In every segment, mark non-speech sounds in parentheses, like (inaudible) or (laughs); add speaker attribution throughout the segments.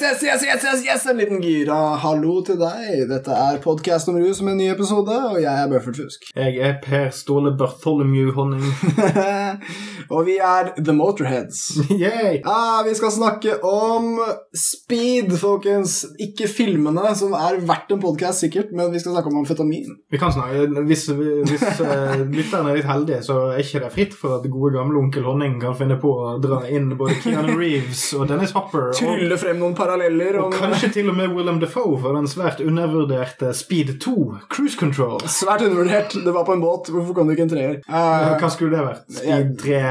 Speaker 1: Yes, yes, yes, yes, yes, yes, en liten gira. Hallo til deg. Dette er podkast om rus med en ny episode, og jeg er Bøffert Fusk. (laughs)
Speaker 2: Jeg er Per Ståle Bartholomew Honning. (laughs)
Speaker 1: og vi er The Motorheads. (laughs)
Speaker 2: Yay!
Speaker 1: Ah, vi skal snakke om speed, folkens. Ikke filmene, som er verdt en podkast, sikkert, men vi skal snakke om amfetamin.
Speaker 2: Vi kan snakke, Hvis, hvis uh, lytterne er litt heldige, så er ikke det fritt for at gode gamle onkel Honning kan finne på å dra inn både Keanu Reeves og Dennis Hopper.
Speaker 1: Trylle frem noen paralleller.
Speaker 2: Og, og kanskje til og med Willem Defoe for den svært undervurderte Speed 2, Cruise Control.
Speaker 1: Svært undervurdert. Det var på en båt. Hvorfor kom det ikke en treer?
Speaker 2: Uh, Hva skulle det vært? Speed 3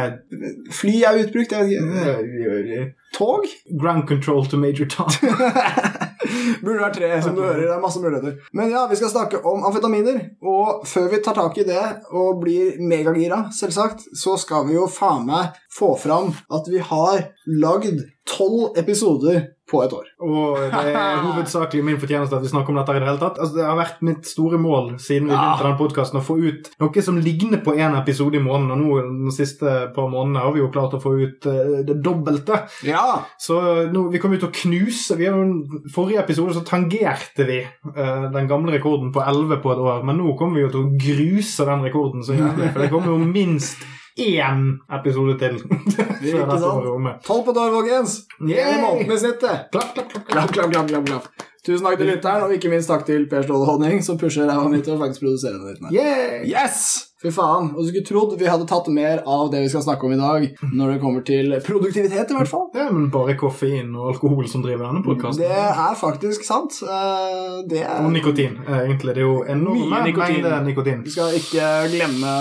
Speaker 1: Fly er utbrukt. Jeg Tog?
Speaker 2: Ground control to Major Tom. (laughs)
Speaker 1: Burde vært tre, som du hører. Det er masse muligheter. Men ja, vi skal snakke om amfetaminer. Og før vi tar tak i det og blir megagira, selvsagt, så skal vi jo faen meg få fram at vi har lagd tolv episoder på et år.
Speaker 2: Og det er (laughs) hovedsakelig min fortjeneste at vi snakker om dette i det hele tatt. Altså, det har vært mitt store mål siden vi begynte ja. den podkasten å få ut noe som ligner på én episode i måneden, og nå de siste par månedene har vi jo klart å få ut uh, det dobbelte.
Speaker 1: Ja.
Speaker 2: Så nå, vi kommer ut og knuse vi har, Forrige episode så tangerte vi uh, den gamle rekorden på 11 på et år, men nå kommer vi jo til å gruse den rekorden så jævlig, for det kommer jo minst én episode til. (laughs)
Speaker 1: Ikke sant? Tolv på dør, folkens! Én måned i snittet.
Speaker 2: Klapp, klapp, klapp.
Speaker 1: klapp, klapp, klapp, klapp, klapp. Tusen takk til lytteren, og ikke minst takk til Per Ståle Honning, som pusher ræva mi til å faktisk produsere den.
Speaker 2: Yeah!
Speaker 1: Yes! Fy faen. Og du skulle trodd vi hadde tatt mer av det vi skal snakke om i dag, når det kommer til produktivitet, i hvert fall.
Speaker 2: Ja, men bare koffein og alkohol som driver denne podkasten.
Speaker 1: Det er faktisk sant. Det er...
Speaker 2: Og nikotin, egentlig. Det er jo enorme mengder nikotin.
Speaker 1: Vi skal ikke glemme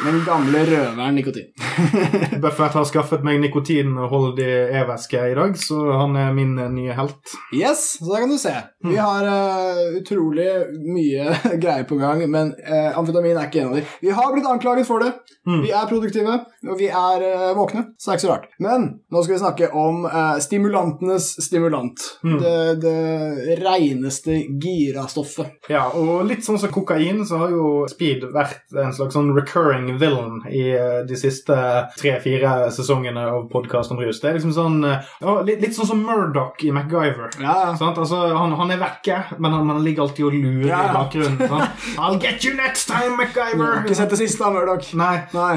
Speaker 1: den gamle røveren nikotin. (laughs)
Speaker 2: Buffett har skaffet meg nikotinholdig e-væske i dag, så han er min nye helt.
Speaker 1: Yes, så da kan du se. Vi har uh, utrolig mye (laughs) greier på gang, men uh, amfetamin er ikke en av dem. Vi har blitt anklaget for det. Mm. Vi er produktive, og vi er uh, våkne, så det er ikke så rart. Men nå skal vi snakke om stimulantenes stimulant. Mm. Det, det reineste girastoffet.
Speaker 2: Ja, og litt sånn som kokain, så har jo speed vært en slags sånn recurring recurring villain i eh, de siste tre-fire sesongene av podkast om rus. Det er liksom sånn ja, litt, litt, sånn som Murdoch i MacGyver.
Speaker 1: Ja.
Speaker 2: Altså, han, han, er vekke, men han, han, ligger alltid og lurer ja. i bakgrunnen. Sant? I'll get you next time, MacGyver!
Speaker 1: Har Ikke sett det siste av Murdoch.
Speaker 2: Nei.
Speaker 1: Nei.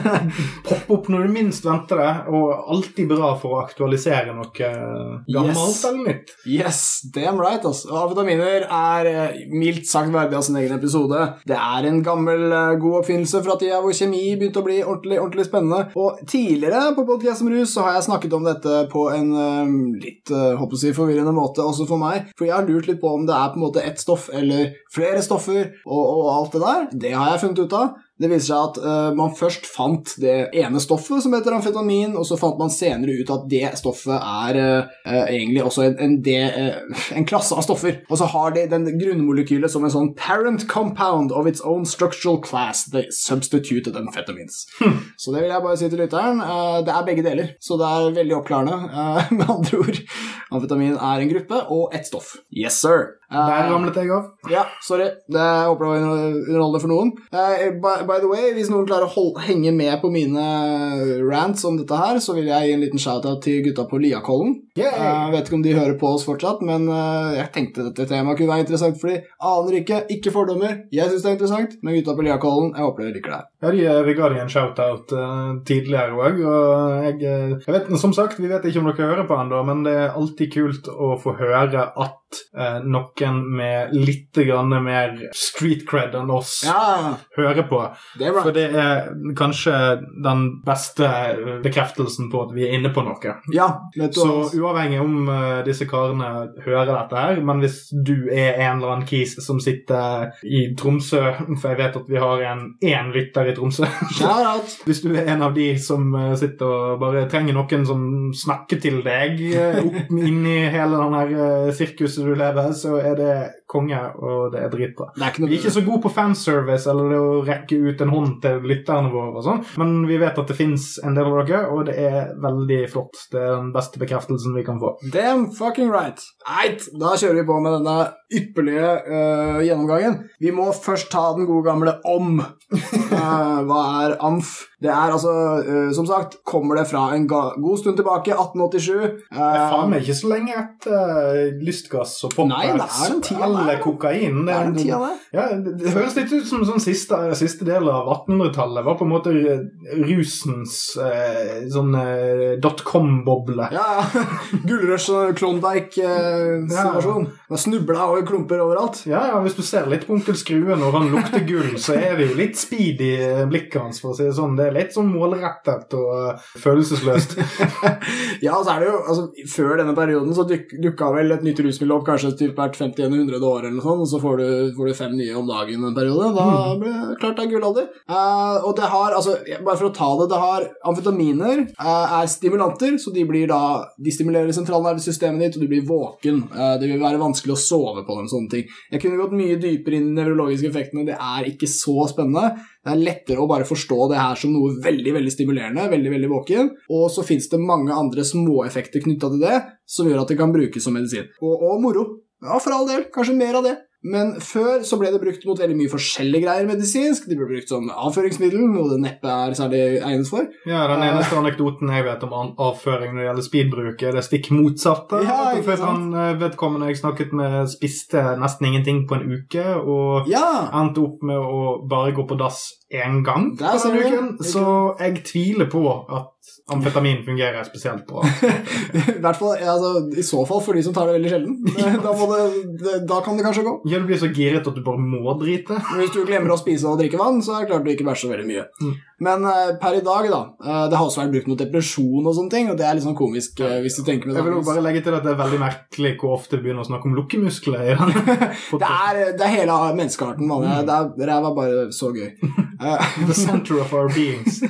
Speaker 1: (laughs)
Speaker 2: Popp opp når du minst venter det, og alltid bra for å aktualisere noe gammelt yes. eller nytt.
Speaker 1: Yes, damn right. Altså. Avitaminer er eh, mildt sagt verdig av sin egen episode. Det er en gammel, eh, god oppfinnelse fra tida hvor kjemi begynte å bli ordentlig, ordentlig spennende. Og tidligere på Podcast om rus så har jeg snakket om dette på en um, litt uh, håper jeg, forvirrende måte også for meg. For jeg har lurt litt på om det er på en måte ett stoff eller flere stoffer og, og alt det der. Det har jeg funnet ut av. Det viser seg at uh, man først fant det ene stoffet som heter amfetamin, og så fant man senere ut at det stoffet er uh, egentlig også en, en, de, uh, (laughs) en, klasse av stoffer. Og så har de den grunnmolekylet som en sånn parent compound of its own structural class, the substituted amphetamines. Hm. Så det vil jeg bare si til lytteren. det er begge deler, så det er veldig oppklarende. (laughs) med andre ord, amfetamin er en gruppe og ett stoff. Yes, sir.
Speaker 2: Der ramlet jeg av.
Speaker 1: Ja, sorry. Det, håper det var underholdende for noen. By, by, the way, hvis noen klarer å hold, henge med på mine rants om dette her, så vil jeg gi en liten shout-out til gutta på Liakollen.
Speaker 2: Yeah.
Speaker 1: Jeg vet ikke om de hører på oss fortsatt, men jeg tenkte dette temaet kunne være interessant for de aner ikke. Ikke fordommer. Jeg syns det er interessant, men gutta på Liakollen, jeg håper dere liker det.
Speaker 2: Ja, de, vi ga dem en shout-out uh, tidligere òg, og jeg, jeg, vet, Som sagt, vi vet ikke om dere hører på ennå, men det er alltid kult å få høre at uh, noen med litt mer street cred enn oss
Speaker 1: ja.
Speaker 2: hører på.
Speaker 1: Det.
Speaker 2: For det er kanskje den beste bekreftelsen på at vi er inne på noe.
Speaker 1: Ja,
Speaker 2: Så uavhengig om uh, disse karene hører dette her, men hvis du er en eller annen kis som sitter i Tromsø, for jeg vet at vi har en én lytter i Tromsø (laughs) Hvis du er en av de som sitter og bare trenger noen som snakker til deg opp inn i hele den her du lever, så er det konge, og det er dritbra.
Speaker 1: Det er
Speaker 2: Vi er ikke så gode på fanservice eller det å rekke ut en hånd til lytterne våre, og sånn, men vi vet at det fins en del av dere, og det er veldig flott. Det er den beste bekreftelsen vi kan få.
Speaker 1: Damn fucking right. Eit, da kjører vi på med denne ypperlige uh, gjennomgangen. Vi må først ta den gode gamle om. uh, (laughs) hva er AMF? Det er altså, uh, som sagt, kommer det fra en god stund tilbake, 1887.
Speaker 2: Det er faen meg ikke så lenge etter eh, lystgass og
Speaker 1: Nei, det er den tida der.
Speaker 2: kokain.
Speaker 1: det er den tida der.
Speaker 2: Ja, det, høres litt ut som sånn siste, siste del av 1800-tallet var på en måte rusens eh, sånn eh, dotcom-boble.
Speaker 1: Ja, ja. (laughs) Gullrush og Klondyke-situasjon. Eh, ja. snubla og klumper overalt.
Speaker 2: Ja, ja, Hvis du ser litt på Onkel Skrue når han lukter gull, så er det jo litt speed i blikket hans. for å si Det sånn. Det er litt sånn målrettet og uh, følelsesløst. (laughs)
Speaker 1: Ja, så er det jo, altså Før denne perioden så duk, dukka vel et nytt rusmiddel opp kanskje typ hvert 50-100 år, eller noe sånt, og så får du, får du fem nye om dagen en periode. Da blir det klart det er gullalder. Uh, og det har, altså, bare for å ta det, det har amfetaminer uh, er stimulanter, så de blir da de stimulerer sentralnervesystemet ditt, og du blir våken. Uh, det vil være vanskelig å sove på dem, sånne ting. Jeg kunne gått mye dypere inn i de nevrologiske effektene, det er ikke så spennende. Det er lettere å bare forstå det her som noe veldig veldig stimulerende, veldig veldig våken. Og så fins det mange andre småeffekter knytta til det som gjør at det kan brukes som medisin. Og, og moro. Ja, for all del. Kanskje mer av det. Men før så ble det brukt mot veldig mye forskjellige greier medisinsk. De ble brukt som avføringsmiddel, noe det neppe er særlig egnet for.
Speaker 2: Ja, Den eneste anekdoten jeg vet om avføring når det gjelder speedbruk, er det stikk motsatte.
Speaker 1: Ja, ikke sant?
Speaker 2: han eh, vedkommende jeg snakket med, spiste nesten ingenting på en uke, og
Speaker 1: Ja!
Speaker 2: endte opp med å bare gå på dass én gang på den uken. Så jeg tviler på at amfetamin fungerer spesielt bra. (laughs)
Speaker 1: I hvert fall, altså, I så fall for de som tar det veldig sjelden. (laughs) Da, det, da kan det kanskje gå.
Speaker 2: Ja, du blir så giret at du bare må drite.
Speaker 1: Hvis du glemmer å spise og drikke vann, så er det klart du ikke bæsjer så veldig mye.
Speaker 2: Mm.
Speaker 1: Men eh, per i dag, da eh, Det har også vært brukt mot depresjon og sånne ting, og det er litt sånn komisk eh, hvis du tenker med det.
Speaker 2: Jeg vil også bare legge til at det er veldig merkelig hvor ofte vi begynner å snakke om lukkemuskler. (laughs) Ja.
Speaker 1: Det er, det er hele menneskearten, mann.
Speaker 2: Mm.
Speaker 1: Det Ræva bare så gøy.
Speaker 2: The center of our beings.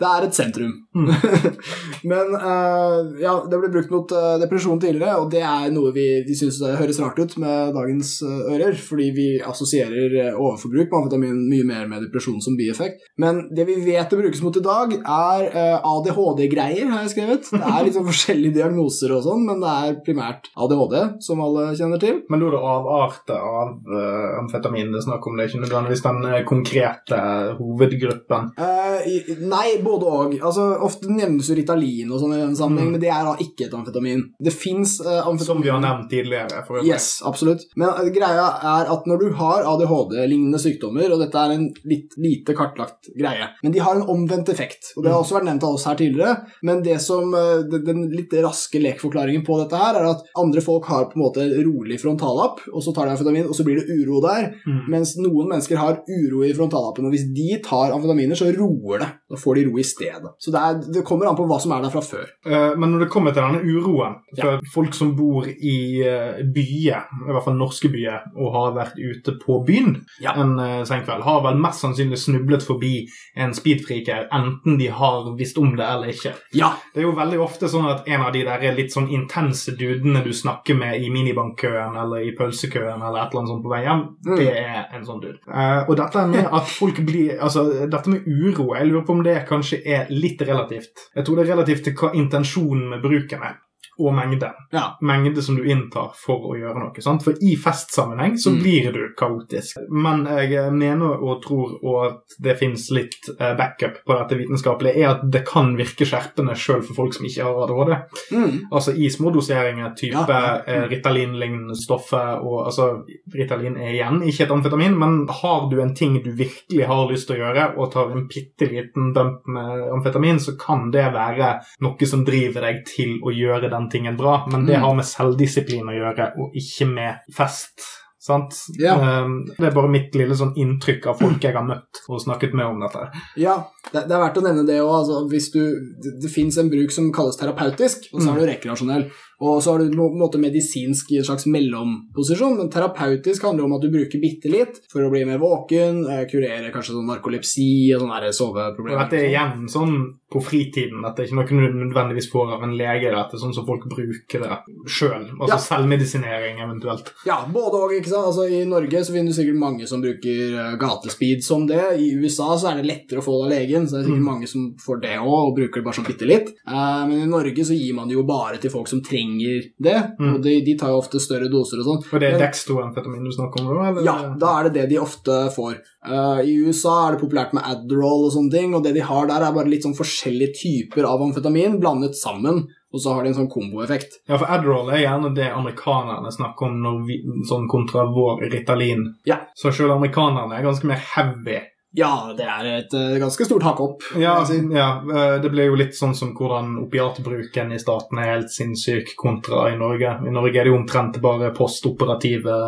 Speaker 1: det er et sentrum.
Speaker 2: Mm. (laughs)
Speaker 1: Men uh, ja, det ble brukt mot uh, depresjon tidligere, og det er noe vi, vi syns høres rart ut med dagens uh, ører, fordi vi assosierer eh, overforbruk med amfetamin mye mer med depresjon som bieffekt. Men det vi vet det brukes mot i dag, er eh, ADHD-greier, har jeg skrevet. Det er liksom (laughs) forskjellige diagnoser og sånn, men det er primært ADHD, som alle kjenner til.
Speaker 2: Men da er det avarter av eh, amfetamin det er snakk om, det er ikke nødvendigvis den eh, konkrete hovedgruppen.
Speaker 1: Eh, nei, både og. Altså, ofte nevnes jo Ritalin og sånn i den sammenheng,
Speaker 2: Mm.
Speaker 1: men det er da ikke et amfetamin. Det fins amfetamin
Speaker 2: Som vi har nevnt tidligere. For øvrig.
Speaker 1: Yes, absolutt. Men uh, greia er at når du har ADHD-lignende sykdommer, og dette er en litt lite kartlagt greie, men de har en omvendt effekt, og det har også vært nevnt av oss her tidligere, men det som, uh, den- den litt raske lekforklaringen på dette her, er at andre folk har på en måte rolig frontallapp, og så tar de amfetamin, og så blir det uro der,
Speaker 2: Mm.
Speaker 1: mens noen mennesker har uro i frontallappen, og hvis de tar amfetaminer, så roer det. Da får de ro i stedet. Så det, er, det kommer an på hva som er der fra før.
Speaker 2: Eh, Men når det kommer til denne uroen
Speaker 1: Ja.
Speaker 2: for folk som bor i eh, byer, i hvert fall norske byer, og har vært ute på byen
Speaker 1: Ja.
Speaker 2: en senkveld, har vel mest sannsynlig snublet forbi en speedfreaker, enten de har visst om det eller ikke.
Speaker 1: Ja,
Speaker 2: Det er jo veldig ofte sånn at en av de der er litt sånn intense dudene du snakker med i minibankkøen eller i pølsekøen eller et eller annet sånt på vei hjem,
Speaker 1: Mm.
Speaker 2: det er en sånn dude. Eh, og dette med at folk blir Altså, dette med uro, jeg lurer på om det kanskje er litt relativt. Jeg tror det er relativt til hva intensjonen med bruken er. Og mengde.
Speaker 1: ja.
Speaker 2: Mengde som du inntar for å gjøre noe. sant? For i festsammenheng så
Speaker 1: Mm.
Speaker 2: blir du kaotisk. Men jeg mener og tror og at det fins litt eh, backup på dette vitenskapelige, er at det kan virke skjerpende sjøl for folk som ikke har ADHD.
Speaker 1: Mm.
Speaker 2: Altså i små doseringer, type
Speaker 1: Ja,
Speaker 2: eh, Ritalin-lignende stoffer og altså Ritalin er igjen ikke et amfetamin, men har du en ting du virkelig har lyst til å gjøre, og tar en bitte liten dump med amfetamin, så kan det være noe som driver deg til å gjøre den tingen bra, men det
Speaker 1: Mm.
Speaker 2: har med selvdisiplin å gjøre, og ikke med fest. Sant?
Speaker 1: Ja.
Speaker 2: Um, det er bare mitt lille sånn inntrykk av folk jeg har møtt og snakket med om dette.
Speaker 1: Ja, det, det er verdt å nevne det òg. Altså, det det fins en bruk som kalles terapeutisk, og så er det rekreasjonell. Og så har du på en måte medisinsk slags mellomposisjon, men terapeutisk handler om at du bruker bitte litt for å bli mer våken, eh, kurere kanskje sånn narkolepsi og sånne soveproblemer.
Speaker 2: Dette er igjen sånn på fritiden. Dette er ikke noe du nødvendigvis får av en lege. Dette er sånn som folk bruker det sjøl. Altså ja. selvmedisinering eventuelt.
Speaker 1: Ja, både sant? Altså, I Norge så finner du sikkert mange som bruker uh, gatespeed som det. I USA så er det lettere å få det av legen, så det er sikkert mm. mange som får det òg, og bruker det bare sånn bitte litt. Uh, men i Norge så gir man det jo bare til folk som trenger det, mm. og de, de, tar jo ofte større doser og sånn.
Speaker 2: Og det er dextroamfetamin du snakker om? Eller?
Speaker 1: Ja, da er det det de ofte får. Uh, I USA er det populært med Adderall og sånne ting, og det de har der, er bare litt sånn forskjellige typer av amfetamin blandet sammen. Og så har de en sånn komboeffekt.
Speaker 2: Ja, for Adderall er gjerne det amerikanerne snakker om når vi, sånn kontra vår Ritalin.
Speaker 1: Ja.
Speaker 2: Så selv amerikanerne er ganske mer heavy
Speaker 1: ja, det er et uh, ganske stort hakk opp.
Speaker 2: Ja, ja, eh, det ble jo litt sånn som hvordan opiatbruken i staten er helt sinnssyk kontra i Norge. I Norge er det jo omtrent bare postoperative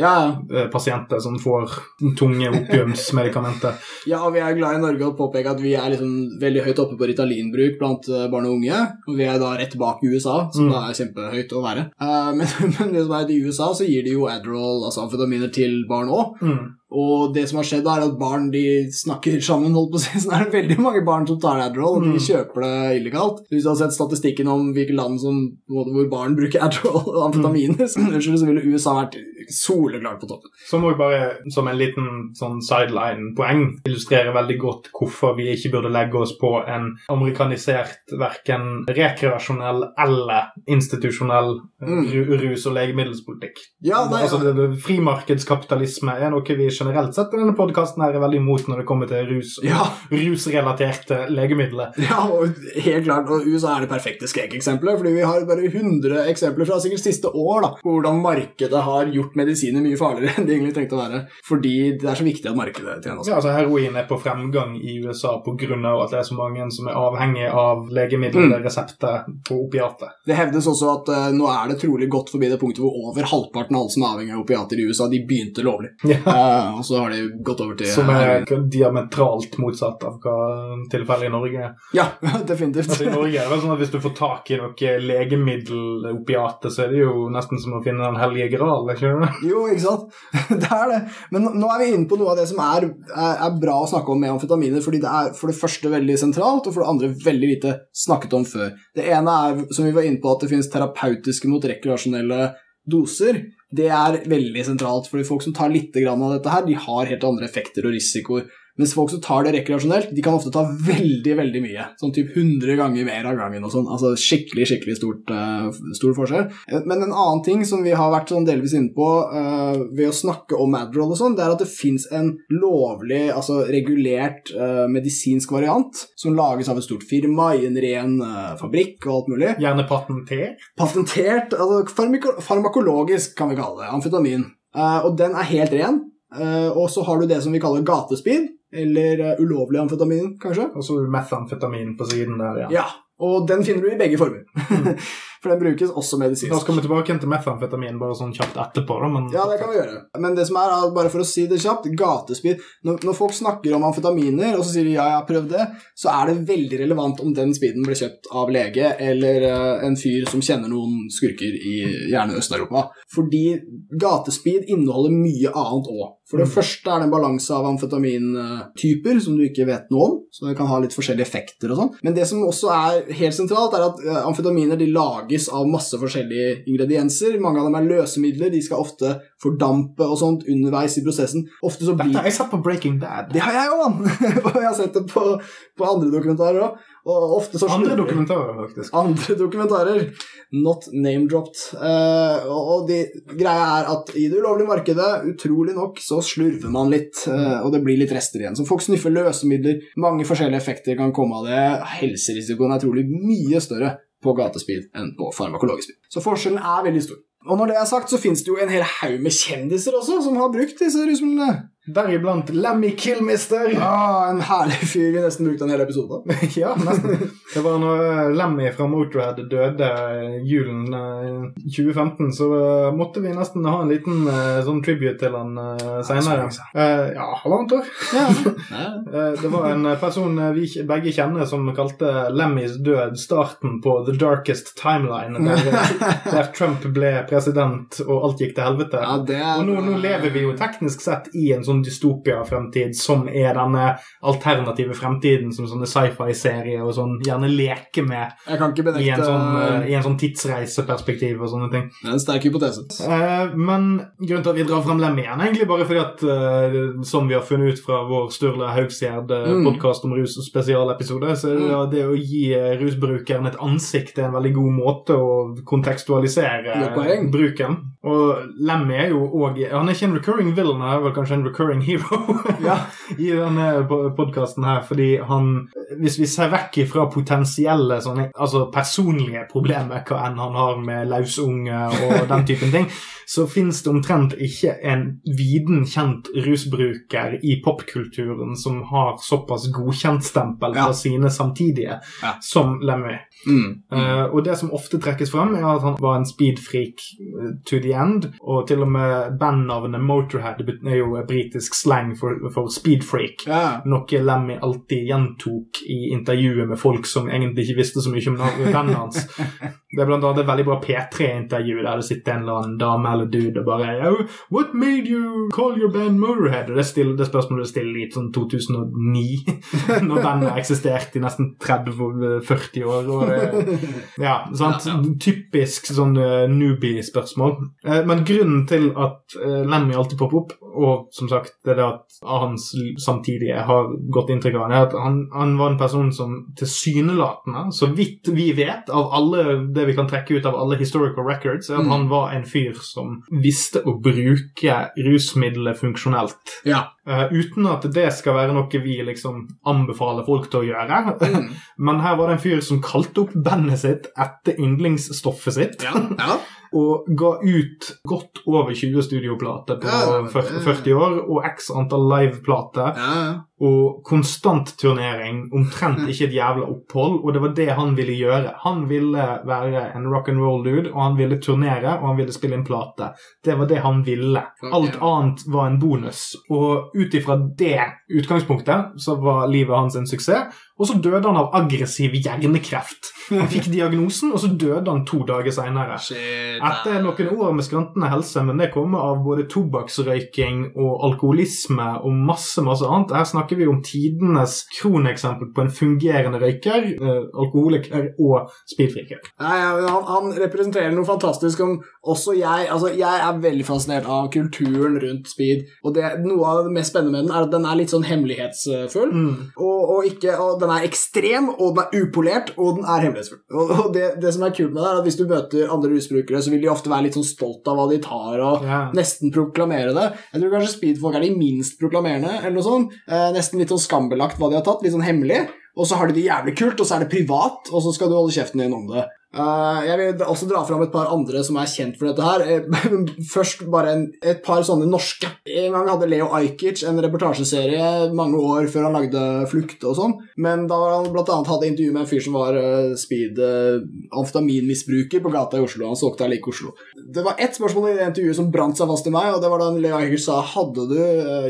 Speaker 1: ja.
Speaker 2: Eh, pasienter som får tunge opiumsmedikamenter.
Speaker 1: ja, og vi er glad i Norge å påpeke at vi er liksom veldig høyt oppe på Ritalinbruk blant barn og unge. Og vi er da rett bak USA, som mm. da er kjempehøyt å være. Uh, men, (laughs) men, det som er i USA, så gir de jo Adderall, altså amfetaminer, til barn òg. Og det som har skjedd, er at barn de snakker sammen. holdt på å si, (laughs) så det er veldig mange barn som tar Adderall, og de mm. kjøper det illegalt. Hvis du har sett statistikken om hvilke land som, hvor barn bruker Adderall og amfetaminer, mm. så, så ville USA vært soleklart på toppen.
Speaker 2: Så må vi bare, som en liten sånn sideline-poeng, illustrere veldig godt hvorfor vi ikke burde legge oss på en amerikanisert verken rekreasjonell eller institusjonell mm. rus- og legemiddelspolitikk.
Speaker 1: Ja, nei,
Speaker 2: altså, det, det, frimarkedskapitalisme er noe vi generelt sett i denne podkasten er veldig imot når det kommer til rus
Speaker 1: ja.
Speaker 2: rusrelaterte legemidler.
Speaker 1: Ja, og helt klart. Og USA er det perfekte skrekeksempelet, fordi vi har bare 100 eksempler fra sikkert siste år da, på hvordan markedet har gjort medisiner mye farligere (laughs) enn de egentlig trengte å være. Fordi det er så viktig at markedet tjener oss.
Speaker 2: Ja, altså Heroin er på fremgang i USA pga. at det er så mange som er avhengig av legemiddelresepter mm. på opiater.
Speaker 1: Det hevdes også at uh, nå er det trolig gått forbi det punktet hvor over halvparten av alle som er avhengig av opiater i USA, de begynte lovlig. (laughs) Ja. Uh, og så har de gått over til
Speaker 2: Som er diametralt motsatt av hva tilfellet i Norge er.
Speaker 1: Ja, (laughs) definitivt.
Speaker 2: Altså, I Norge er det vel sånn at Hvis du får tak i noe legemiddelopiate, så er det jo nesten som å finne Den hellige gral. ikke det?
Speaker 1: Jo, ikke sant? (laughs) Det er det. Men nå er vi inne på noe av det som er, er, er bra å snakke om med amfetaminer, fordi det er for det første veldig sentralt, og for det andre veldig lite snakket om før. Det ene er, som vi var inne på, at det finnes terapeutiske mot rekreasjonelle doser det er veldig sentralt, fordi folk som tar litt av dette her, de har helt andre effekter og risikoer mens folk som tar det rekreasjonelt, de kan ofte ta veldig veldig mye. Sånn typ 100 ganger mer av gangen og sånn. Altså skikkelig skikkelig stort, uh, stor forskjell. Men en annen ting som vi har vært sånn delvis inne på uh, ved å snakke om Adderall og sånn, det er at det fins en lovlig, altså regulert uh, medisinsk variant som lages av et stort firma i en ren fabrikk og alt mulig.
Speaker 2: Gjerne patentert?
Speaker 1: Patentert. altså Farmakologisk, kan vi kalle det. Amfetamin. og den er helt ren. Og så har du det som vi kaller gatespeed eller uh, ulovlig amfetamin, kanskje.
Speaker 2: Og så metamfetamin på siden der, ja.
Speaker 1: ja. Og den finner du i begge former. (laughs) For den brukes også medisinsk.
Speaker 2: Da skal vi tilbake til metamfetamin bare sånn kjapt etterpå. Da, men...
Speaker 1: Ja, det kan vi gjøre. Men det som er, bare for å si det kjapt, gatespyd når, når, folk snakker om amfetaminer, og så sier de ja, jeg har prøvd det, så er det veldig relevant om den speeden ble kjøpt av lege eller uh, en fyr som kjenner noen skurker i gjerne Øst-Europa. Fordi gatespeed inneholder mye annet òg. For det mm. første er det en balanse av amfetamintyper som du ikke vet noe om, så det kan ha litt forskjellige effekter og sånn. Men det som også er helt sentralt, er at uh, amfetaminer de lager lages av masse forskjellige ingredienser. Mange av dem er løsemidler. De skal ofte fordampe og sånt underveis i prosessen. Ofte så blir...
Speaker 2: Dette har jeg sett på Breaking Bad.
Speaker 1: Det har jeg òg, mann! (laughs) og jeg har sett det på, på andre dokumentarer òg.
Speaker 2: Andre dokumentarer, faktisk.
Speaker 1: Andre dokumentarer. Not name-dropped. Uh, og de, greia er at i det ulovlige markedet, utrolig nok, så slurver man litt, uh, og det blir litt rester igjen. Så folk sniffer løsemidler. Mange forskjellige effekter kan komme av det. Helserisikoen er trolig mye større på gatespeed enn på farmakologisk speed. Så forskjellen er veldig stor. Og når det er sagt, så finnes det jo en hel haug med kjendiser også som har brukt disse rusmidlene.
Speaker 2: Deriblant Lemmy Killmister. (laughs)
Speaker 1: Ah, en herlig fyr vi nesten brukte en hel episode på. (laughs)
Speaker 2: ja, nesten. Det var når eh, Lemmy fra Motorhead døde julen 2015, så måtte vi nesten ha en liten sånn tribute til han seinere. Ja, halvannet år. Ja. (laughs) det var en person vi begge kjenner som kalte Lemmys død starten på The Darkest Timeline, der, der Trump ble president og alt gikk til helvete.
Speaker 1: Ja, er...
Speaker 2: Og nå, nå, lever vi jo teknisk sett i en sånn dystopia-fremtid som er denne alternative fremtiden som sånne sci-fi-serier og sånn gjerne leker med
Speaker 1: benekte...
Speaker 2: i, en sånn, uh, i en sånn tidsreiseperspektiv og sånne ting.
Speaker 1: Det er en sterk hypotese.
Speaker 2: Uh, men grunnen til at vi drar frem Lem igjen, egentlig bare fordi at, uh, som vi har funnet ut fra vår Sturle Haugsgjerd mm. om rus spesialepisode, så er det, mm. det å gi rusbrukeren et ansikt er en veldig god måte å kontekstualisere bruken. Og Lemmy er jo òg Han er ikke en recurring villain, han er vel kanskje en recurring hero (laughs) ja. i denne podkasten her, fordi han Hvis vi ser vekk fra potensielle sånne, altså personlige problemer, hva enn han har med lausunge og den typen ting, så fins det omtrent ikke en viden kjent rusbruker i popkulturen som har såpass godkjentstempel fra ja. sine samtidige ja. som Lemmy. Mm. Uh, og det som ofte trekkes fram, er at han var en speedfreak eh, to the end, og til og med bandnavnet Motorhead er jo britisk slang for, for speedfreak, ja. noe Lemmy alltid gjentok i intervjuet med folk som egentlig ikke visste så mye om bandet hans. (laughs) Det er blant annet et veldig bra P3-intervju der det sitter en eller annen dame eller dude og bare oh, What made you call your band Motorhead? Og det, stille, det spørsmålet er stille i sånn 2009, (laughs) når bandet har eksistert i nesten 30-40 år. Og, eh, ja, (laughs) sant? Typisk sånn uh, newbie-spørsmål. Uh, men grunnen til at uh, Lemmy alltid popper opp, og som sagt det er det at hans samtidige har gått inntrykk av han, er at han, han var en person som tilsynelatende, så vidt vi vet, av alle det vi kan trekke ut av alle historical records, er at mm. han var en fyr som visste å bruke rusmiddelet funksjonelt.
Speaker 1: Ja.
Speaker 2: Uh, uten at det skal være noe vi liksom anbefaler folk til å gjøre. Mm. (laughs) Men her var det en fyr som kalte opp bandet sitt etter yndlingsstoffet sitt.
Speaker 1: Ja. Ja. (laughs)
Speaker 2: og ga ut godt over 20 studioplater på ja, 40, 40, år, og x antall liveplater. Og konstant turnering, omtrent ikke et jævla opphold, og det var det han ville gjøre. Han ville være en rock and roll dude, og han ville turnere, og han ville spille inn plate. Det var det han ville. Alt annet var en bonus. Og ut ifra det utgangspunktet så var livet hans en suksess. Og så døde han av aggressiv hjernekreft. Han fikk diagnosen, og så døde han to dager seinere. Etter noen år med skrantende helse, men det kommer av både tobakksrøyking og alkoholisme og masse, masse annet. Her snakker vi om tidenes kroneksempel på en fungerende røyker, eh, alkoholiker og speedfreaker.
Speaker 1: Nei, han, han, representerer noe fantastisk om også jeg Altså, jeg er veldig fascinert av kulturen rundt speed, og det, noe av det mest spennende med den er at den er litt sånn hemmelighetsfull, mm. og, og, ikke, og den er ekstrem, og den er upolert, og den er hemmelighetsfull. Og, og det, det, som er kult med det, er at hvis du møter andre rusbrukere, så vil de ofte være litt sånn stolt av hva de tar, og yeah. nesten proklamere det. Jeg tror kanskje speedfolk er de minst proklamerende, eller noe sånt. Eh, nesten litt sånn skambelagt hva de har tatt, litt sånn hemmelig. Og så har de det jævlig kult, og så er det privat, og så skal du holde kjeften din om det. Uh, jeg vil også dra fram et par andre som er kjent for dette her. Eh, (laughs) først bare en, et par sånne norske. En gang hadde Leo Ajkic en reportasjeserie mange år før han lagde 'Flukt' og sånn. Men da han bl.a. hadde intervju med en fyr som var uh, speed amfetaminmisbruker på gata i Oslo. Han solgte like Oslo. Det var ett spørsmål i det intervjuet som brant seg fast i meg, og det var da Leo Ajkic sa hadde du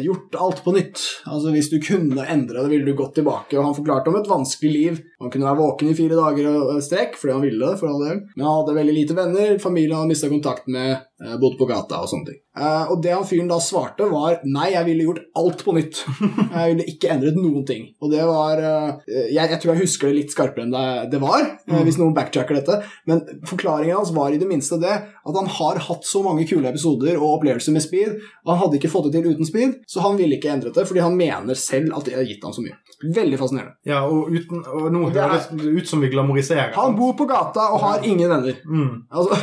Speaker 1: gjort alt på nytt? Altså Hvis du kunne endre det, ville du gått tilbake? Og han forklarte om et vanskelig liv. Han kunne være våken i fire dager og strekk fordi han ville for all del. Men han hadde veldig lite venner, familien hadde mista kontakt med, bodde på gata og sånne ting. Uh, og det han fyren da svarte, var nei, jeg ville gjort alt på nytt. (laughs) jeg ville ikke endret noen ting. Og det var uh, jeg, jeg, tror jeg husker det litt skarpere enn det, det var, mm. hvis noen backtracker dette. Men forklaringen hans var i det minste det at han har hatt så mange kule episoder og opplevelser med speed, og han hadde ikke fått det til uten speed, så han ville ikke endret det, fordi han mener selv at det har gitt ham så mye. Veldig fascinerende.
Speaker 2: Ja, og, uten, og nå høres det ut som vi glamoriserer.
Speaker 1: Han bor på gata og har ingen venner. Mm. Altså,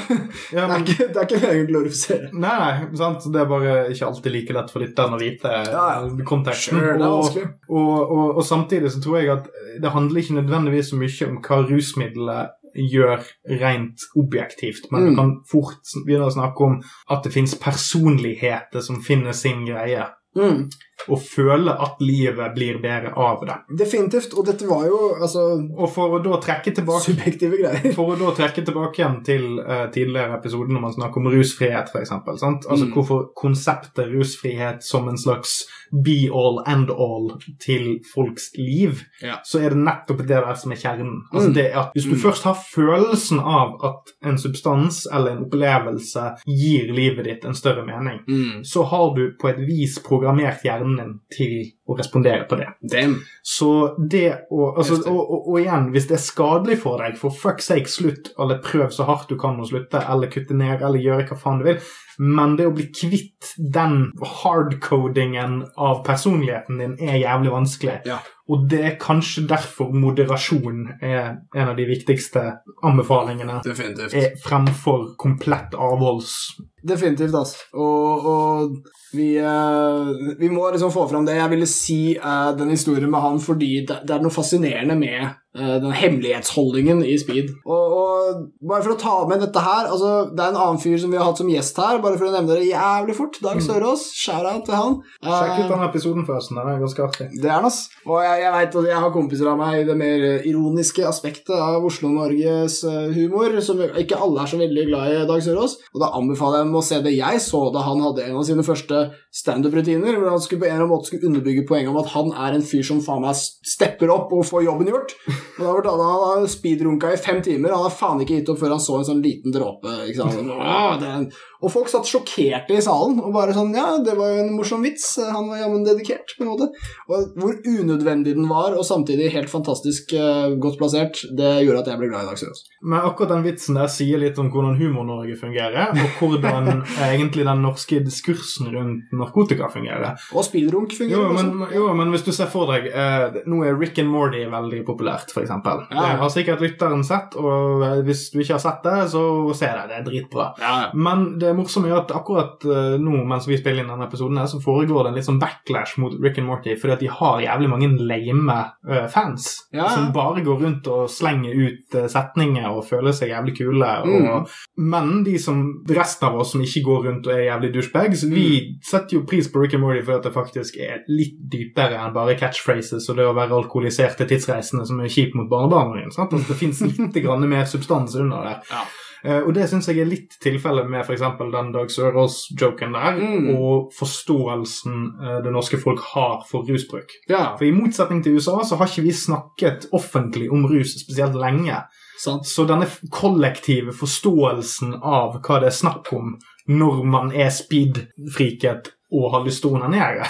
Speaker 1: ja, men, (laughs) det, er ikke, det er ikke meningen glorifisere.
Speaker 2: Nei, nei sant? Det er bare ikke alltid like lett for lytteren å vite ja, konteksten.
Speaker 1: Sure, og,
Speaker 2: og, og, og, samtidig så tror jeg at det handler ikke nødvendigvis så mye om hva rusmiddelet gjør rent objektivt, men mm. du kan fort begynne å snakke om at det fins personligheter som finner sin greie.
Speaker 1: Mm.
Speaker 2: Og føle at livet blir bedre av det.
Speaker 1: Definitivt. Og dette var jo altså
Speaker 2: Og for å da trekke tilbake
Speaker 1: subjektive greier.
Speaker 2: For å da trekke tilbake igjen til uh, tidligere episoder når man snakker om rusfrihet, f.eks. Altså
Speaker 1: Mm.
Speaker 2: hvorfor konseptet rusfrihet som en slags be all and all til folks liv,
Speaker 1: Ja.
Speaker 2: så er det nettopp det der som er kjernen. Altså
Speaker 1: Mm.
Speaker 2: det at Hvis du
Speaker 1: Mm.
Speaker 2: først har følelsen av at en substans eller en opplevelse gir livet ditt en større mening,
Speaker 1: Mm.
Speaker 2: så har du på et vis programmert hjernen din til å respondere på det.
Speaker 1: Damn.
Speaker 2: Så det å altså, og, og, og igjen, hvis det er skadelig for deg, for fuck's sake, slutt. Eller prøv så hardt du kan å slutte, eller kutte ned, eller gjøre hva faen du vil. Men det å bli kvitt den hardcodingen av personligheten din er jævlig vanskelig.
Speaker 1: Ja.
Speaker 2: Og det er kanskje derfor moderasjon er en av de viktigste anbefalingene.
Speaker 1: Definitivt.
Speaker 2: Er fremfor komplett avholds...
Speaker 1: Definitivt, altså. Og, og vi, eh, vi må liksom få fram det. Jeg ville si uh, den historien med han fordi det, det er noe fascinerende med den hemmelighetsholdningen i Speed. Og, og bare for å ta med dette her altså, Det er en annen fyr som vi har hatt som gjest her, bare for å nevne det jævlig fort. Dag Sørås. Shout-out til han.
Speaker 2: Sjekk ut
Speaker 1: Eh,
Speaker 2: den episoden, forresten. Den er ganske artig.
Speaker 1: det er han, ass. Og jeg, jeg vet at jeg har kompiser av meg i det mer eh, ironiske aspektet av Oslo-Norges eh, humor, som ikke alle er så veldig glad i Dag Sørås. Og da anbefaler jeg dem å se det jeg så da han hadde en av sine første standup-rutiner, hvor han skulle på en eller annen måte skulle underbygge poenget om at han er en fyr som faen meg stepper opp og får jobben gjort. Og da fortalte han har speedrunka i fem timer, han har faen ikke gitt opp før han så en sånn liten dråpe. En og folk satt sjokkerte i salen og bare sånn Ja, det var jo en morsom vits. Han var jammen dedikert, på en måte. Og hvor unødvendig den var, og samtidig helt fantastisk uh, godt plassert, det gjorde at jeg ble glad i Dag Sørås.
Speaker 2: Men akkurat den vitsen der sier litt om hvordan Humor-Norge fungerer, og hvordan (laughs) egentlig den norske diskursen rundt narkotika fungerer.
Speaker 1: Og speedrunk fungerer
Speaker 2: Jo, men,
Speaker 1: også.
Speaker 2: jo, men hvis du ser for deg uh, Nå er Rick and Morty veldig populært, f.eks. eksempel
Speaker 1: Ja.
Speaker 2: Det har sikkert lytteren sett, og hvis du ikke har sett det, så se det. Det er dritbra.
Speaker 1: Ja.
Speaker 2: Men det morsomme er at akkurat eh, nå mens vi spiller inn denne episoden, her, så foregår det en litt sånn backlash mot Rick and Morty, fordi at de har jævlig mange lame eh, fans
Speaker 1: Ja,
Speaker 2: som bare går rundt og slenger ut eh, setninger og føler seg jævlig kule.
Speaker 1: Mm.
Speaker 2: Men de som, resten av oss som ikke går rundt og er jævlig douchebags, vi
Speaker 1: Mm.
Speaker 2: setter jo pris på Rick and Morty fordi at det faktisk er litt dypere enn bare catchphrases og det å være alkoholisert til tidsreisende som er kjip mot barnebarna dine. sant? Altså, det fins litt grann mer substans under der.
Speaker 1: Ja.
Speaker 2: Uh, og det syns jeg er litt tilfellet med f.eks. den Dag Sørås-joken der,
Speaker 1: Mm.
Speaker 2: og forståelsen uh, det norske folk har for rusbruk.
Speaker 1: ja,
Speaker 2: For i motsetning til USA så har ikke vi snakket offentlig om rus spesielt lenge.
Speaker 1: sant.
Speaker 2: Så denne kollektive forståelsen av hva det er snakk om når man er speed-friket og har lyst til å onanere,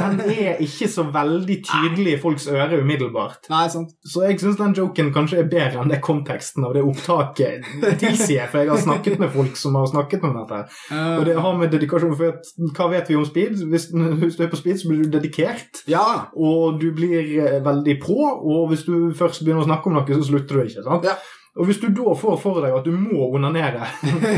Speaker 2: den er ikke så veldig tydelig i folks øre umiddelbart.
Speaker 1: Nei, sant.
Speaker 2: Så jeg syns den joken kanskje er bedre enn det konteksten av det opptaket tilsier, for jeg har snakket med folk som har snakket om dette. Og det har med dedikasjon for at, Hva vet vi om speed? Hvis, hvis du er på speed, så blir du dedikert.
Speaker 1: ja.
Speaker 2: Og du blir eh, veldig på, og hvis du først begynner å snakke om noe, så slutter du ikke. sant?
Speaker 1: Ja.
Speaker 2: Og hvis du da får for deg at du må onanere,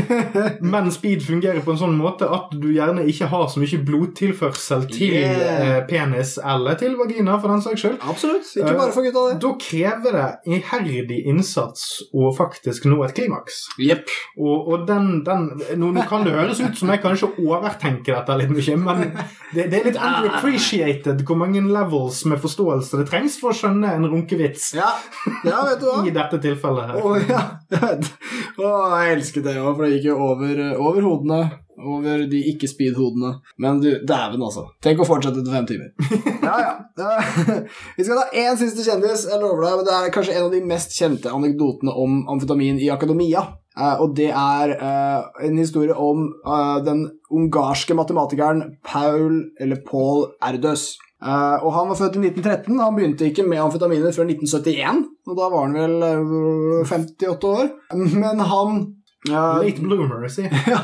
Speaker 2: (laughs) men speed fungerer på en sånn måte at du gjerne ikke har så mye blodtilførsel til
Speaker 1: Yeah.
Speaker 2: eh, penis eller til vagina, for den saks skyld,
Speaker 1: Absolutt. Ikke bare for gutta, det.
Speaker 2: da krever det iherdig innsats å faktisk nå et klimaks.
Speaker 1: Yep.
Speaker 2: Og, og den, den nå, nå kan det høres ut som jeg kanskje overtenker dette litt mye, men det, det er litt underappreciated hvor mange levels med forståelse det trengs for å skjønne en runkevits
Speaker 1: Ja. ja, vet du hva. (laughs)
Speaker 2: i dette tilfellet her.
Speaker 1: Å, ja. (laughs) Å, jeg elsket det òg, for det gikk jo over, over hodene. Over de ikke-speed-hodene. Men du, dæven, altså. Tenk å fortsette til fem timer. (laughs) Ja, ja. (laughs) Vi skal ta én siste kjendis, jeg lover deg. Men det er kanskje en av de mest kjente anekdotene om amfetamin i akademia. Eh, og det er eh, en historie om eh, den ungarske matematikeren Paul, eller Paul Erdős. Eh, og Han var født i 1913. Han begynte ikke med amfetaminer før 1971. Og da var han vel uh, 58 år. Men han uh,
Speaker 2: Late bloomer, si. (laughs)
Speaker 1: ja,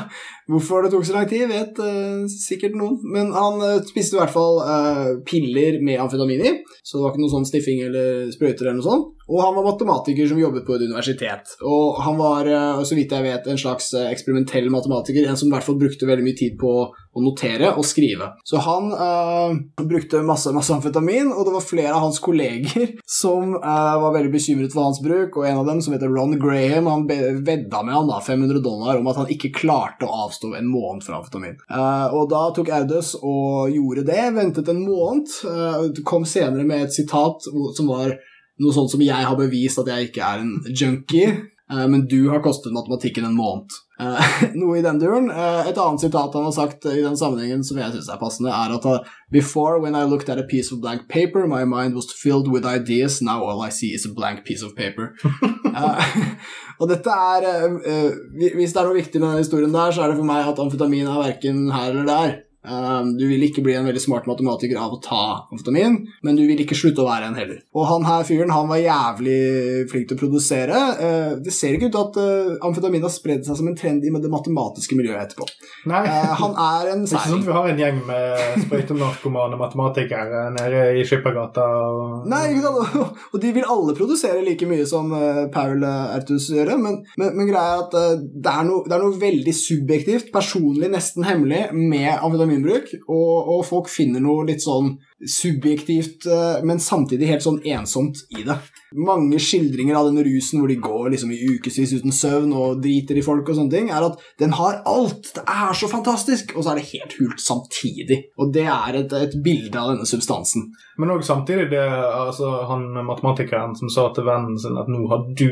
Speaker 1: Hvorfor det tok så lang tid, vet eh, sikkert noen. Men han eh, spiste i hvert fall eh, piller med amfetamin i, så det var ikke noe sånn stiffing eller sprøyter eller noe sånt. Og han var matematiker som jobbet på et universitet. Og han var, eh, så vidt jeg vet, en slags eh, eksperimentell matematiker. En som i hvert fall brukte veldig mye tid på å notere og skrive. Så han uh, brukte masse, masse amfetamin, og det var flere av hans kolleger som uh, var veldig bekymret for hans bruk, og en av dem, som heter Ron Graham, han vedda med han da 500 dollar om at han ikke klarte å avstå en måned fra amfetamin. Uh, og da tok Audus og gjorde det, ventet en måned, kom senere med et sitat som var noe sånt som 'jeg har bevist at jeg ikke er en junkie', men du har kostet matematikken en måned. Uh, (laughs) noe i den duren. Uh, et annet sitat han har sagt i den sammenhengen som jeg syns er passende, er at uh, Before, when I looked at a piece of blank paper, my mind was filled with ideas. Now all I see is a blank piece of paper. (laughs) (laughs) og dette er Hvis det er noe viktig med den historien der, så er det for meg at amfetamin er verken her eller der. Um, du vil ikke bli en veldig smart matematiker av å ta amfetamin, men du vil ikke slutte å være en heller. Og han her fyren han var jævlig flink til å produsere. Uh, det ser ikke ut til at uh, amfetamin har spredd seg som en trend i det matematiske miljøet etterpå.
Speaker 2: Nei.
Speaker 1: Uh, han er en (laughs)
Speaker 2: seier. Ikke sånn at vi har en gjeng med sprøytenarkomane matematikere nede i Skippergata. Og...
Speaker 1: Nei, ikke sant? Og de vil alle produsere like mye som Paul Ertus gjør, men, men, men, greia er at det er, noe, det er noe veldig subjektivt, personlig, nesten hemmelig, med amfetamin amfetaminbruk, og, og, folk finner noe litt sånn subjektivt, eh, men samtidig helt sånn ensomt i det. Mange skildringer av den rusen hvor de går liksom i ukevis uten søvn og driter i folk og sånne ting, er at den har alt! Det er så fantastisk! Og så er det helt hult samtidig. Og det er et, et bilde av denne substansen.
Speaker 2: Men òg samtidig det, altså, han matematikeren som sa til vennen sin at nå har du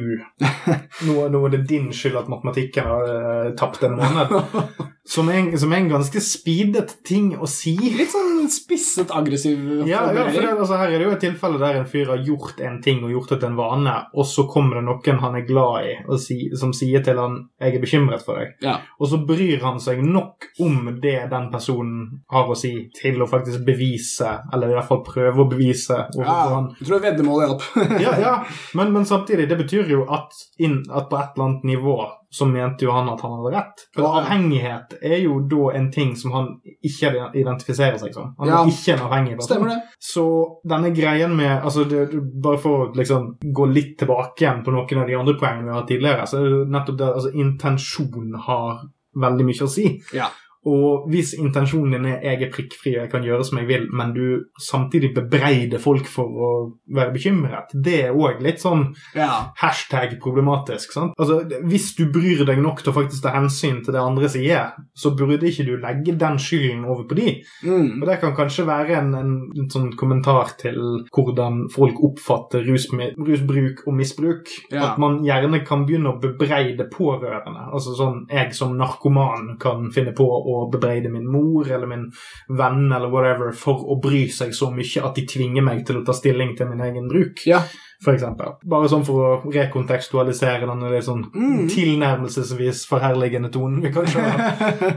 Speaker 2: (laughs) Nå, nå er det din skyld at matematikken har uh, tapt en måned. (laughs) Som er, som en ganske speedet ting å si.
Speaker 1: Litt sånn spisset, aggressiv
Speaker 2: Ja, ja for det, altså, her er det jo et tilfelle der en fyr har gjort en ting og gjort det til en vane, og så kommer det noen han er glad i, si, som sier til han 'jeg er bekymret for deg'.
Speaker 1: Ja.
Speaker 2: Og så bryr han seg nok om det den personen har å si, til å faktisk bevise, eller i hvert fall prøve å bevise
Speaker 1: ja, han. Jeg tror veddemålet
Speaker 2: hjalp. ja, ja. (laughs) Men, men, samtidig, det betyr jo at, inn, at på et eller annet nivå så mente jo han at han hadde rett. For ja. avhengighet er jo da en ting som han ikke identifiserer seg som. Han ja. er ikke en avhengig
Speaker 1: person. Stemmer det.
Speaker 2: Så denne greien med altså det, Bare for å liksom gå litt tilbake igjen på noen av de andre poengene vi har hatt tidligere, så er det nettopp det altså intensjon har veldig mye å si.
Speaker 1: Ja.
Speaker 2: Og hvis intensjonen din er 'jeg er prikkfri og jeg kan gjøre som jeg vil', men du samtidig bebreider folk for å være bekymret, det er òg litt sånn
Speaker 1: ja.
Speaker 2: hashtag problematisk. sant? Altså, Hvis du bryr deg nok til å faktisk ta hensyn til det andre sier, så burde ikke du legge den skylden over på de.
Speaker 1: Mm.
Speaker 2: Og Det kan kanskje være en, en, en, sånn kommentar til hvordan folk oppfatter rus, rusbruk og misbruk.
Speaker 1: Ja.
Speaker 2: At man gjerne kan begynne å bebreide pårørende. Altså sånn jeg som narkoman kan finne på å å bebreide min mor eller min venn eller whatever for å bry seg så mye at de tvinger meg til å ta stilling til min egen bruk.
Speaker 1: Ja.
Speaker 2: For eksempel. Bare sånn for å rekontekstualisere denne litt sånn mm. tilnærmelsesvis forherligende tonen vi kanskje har.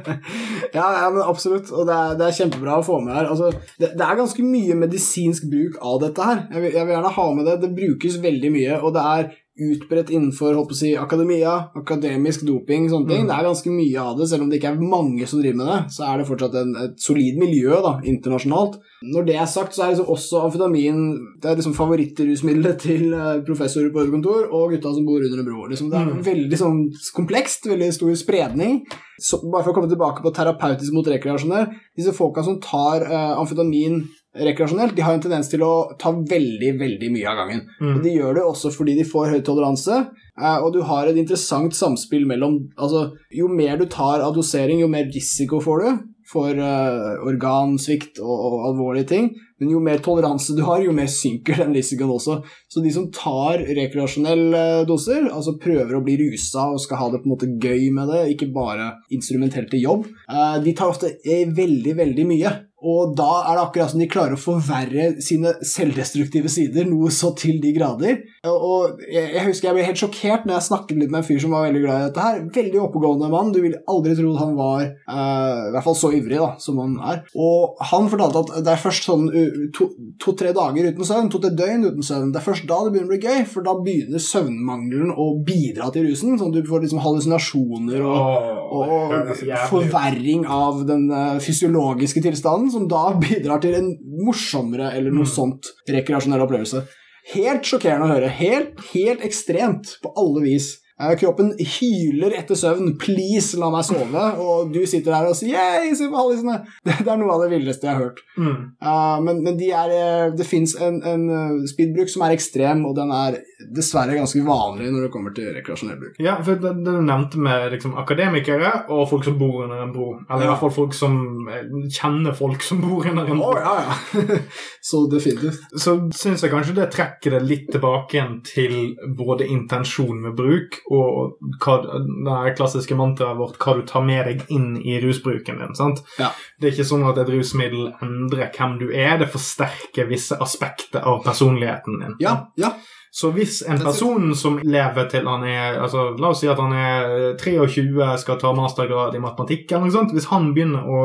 Speaker 2: (laughs)
Speaker 1: ja, ja, men absolutt. Og det er, det er, kjempebra å få med her. Altså, det, det, er ganske mye medisinsk bruk av dette her. Jeg vil, jeg vil gjerne ha med det. Det brukes veldig mye, og det er utbredt innenfor håper jeg, akademia, akademisk doping, sånne ting. Mm. Det er ganske mye av det, selv om det ikke er mange som driver med det. Så er det fortsatt en, et solid miljø da, internasjonalt. Når det er sagt, så er liksom også amfetamin det er liksom favorittrusmiddelet til eh, professorer på ødekontor og gutta som bor under en bro. Liksom, det er mm. veldig sånn komplekst, veldig stor spredning. Så, bare for å komme tilbake på terapeutisk mot rekreasjonell Disse folka som tar uh, amfetamin rekreasjonelt, de har en tendens til å ta veldig, veldig mye av gangen. Mm. Og De gjør det også fordi de får høy toleranse, eh, og du har et interessant samspill mellom altså, Jo mer du tar av dosering, jo mer risiko får du for uh, organsvikt og, og, alvorlige ting. Men jo mer toleranse du har, jo mer synker den risikoen også. Så de som tar rekreasjonelle doser, altså prøver å bli rusa og skal ha det på en måte gøy med det, ikke bare instrumentelt til jobb, uh, de tar ofte veldig, veldig mye. Og da er det akkurat som de klarer å forverre sine selvdestruktive sider noe så til de grader. Og jeg, husker jeg ble helt sjokkert når jeg snakket litt med en fyr som var veldig glad i dette her. Veldig oppegående mann. Du ville aldri trodd han var uh, i hvert fall så ivrig da, som han er. Og han fortalte at det er først sånn to-tre to, dager uten søvn, to-tre døgn uten søvn. Det er først da det begynner å bli gøy, for da begynner søvnmangelen å bidra til rusen. Sånn at du får liksom hallusinasjoner og, og, forverring av den uh, fysiologiske tilstanden som da (laughs) bidrar til en morsommere eller noe mm. sånt rekreasjonell opplevelse. Helt sjokkerende å høre. Helt, helt ekstremt på alle vis. Eh, kroppen hyler etter søvn. 'Please, la meg sove.' Og du sitter der og sier 'yeah, se på hallisene'. Det, det, er noe av det villeste jeg har hørt. Mm. Uh, men, men de er, eh, det fins en, en speedbruk som er ekstrem, og den er dessverre ganske vanlig når det kommer til rekreasjonell bruk.
Speaker 2: Ja, for det, det du nevnte med liksom, akademikere og folk som bor under en bro. Eller ja. i hvert fall folk som kjenner folk som bor under en bro.
Speaker 1: Oh, ja, ja. (laughs) Så definitivt.
Speaker 2: Så syns jeg kanskje det trekker det litt tilbake igjen til både intensjon med bruk og hva, det klassiske mantraet vårt 'hva du tar med deg inn i rusbruken din'. sant?
Speaker 1: Ja.
Speaker 2: Det er ikke sånn at et rusmiddel endrer hvem du er, det forsterker visse aspekter av personligheten din.
Speaker 1: Ja, ja.
Speaker 2: Så hvis en person som lever til han er altså La oss si at han er 23, skal ta mastergrad i matematikk, eller noe sånt. Hvis han begynner å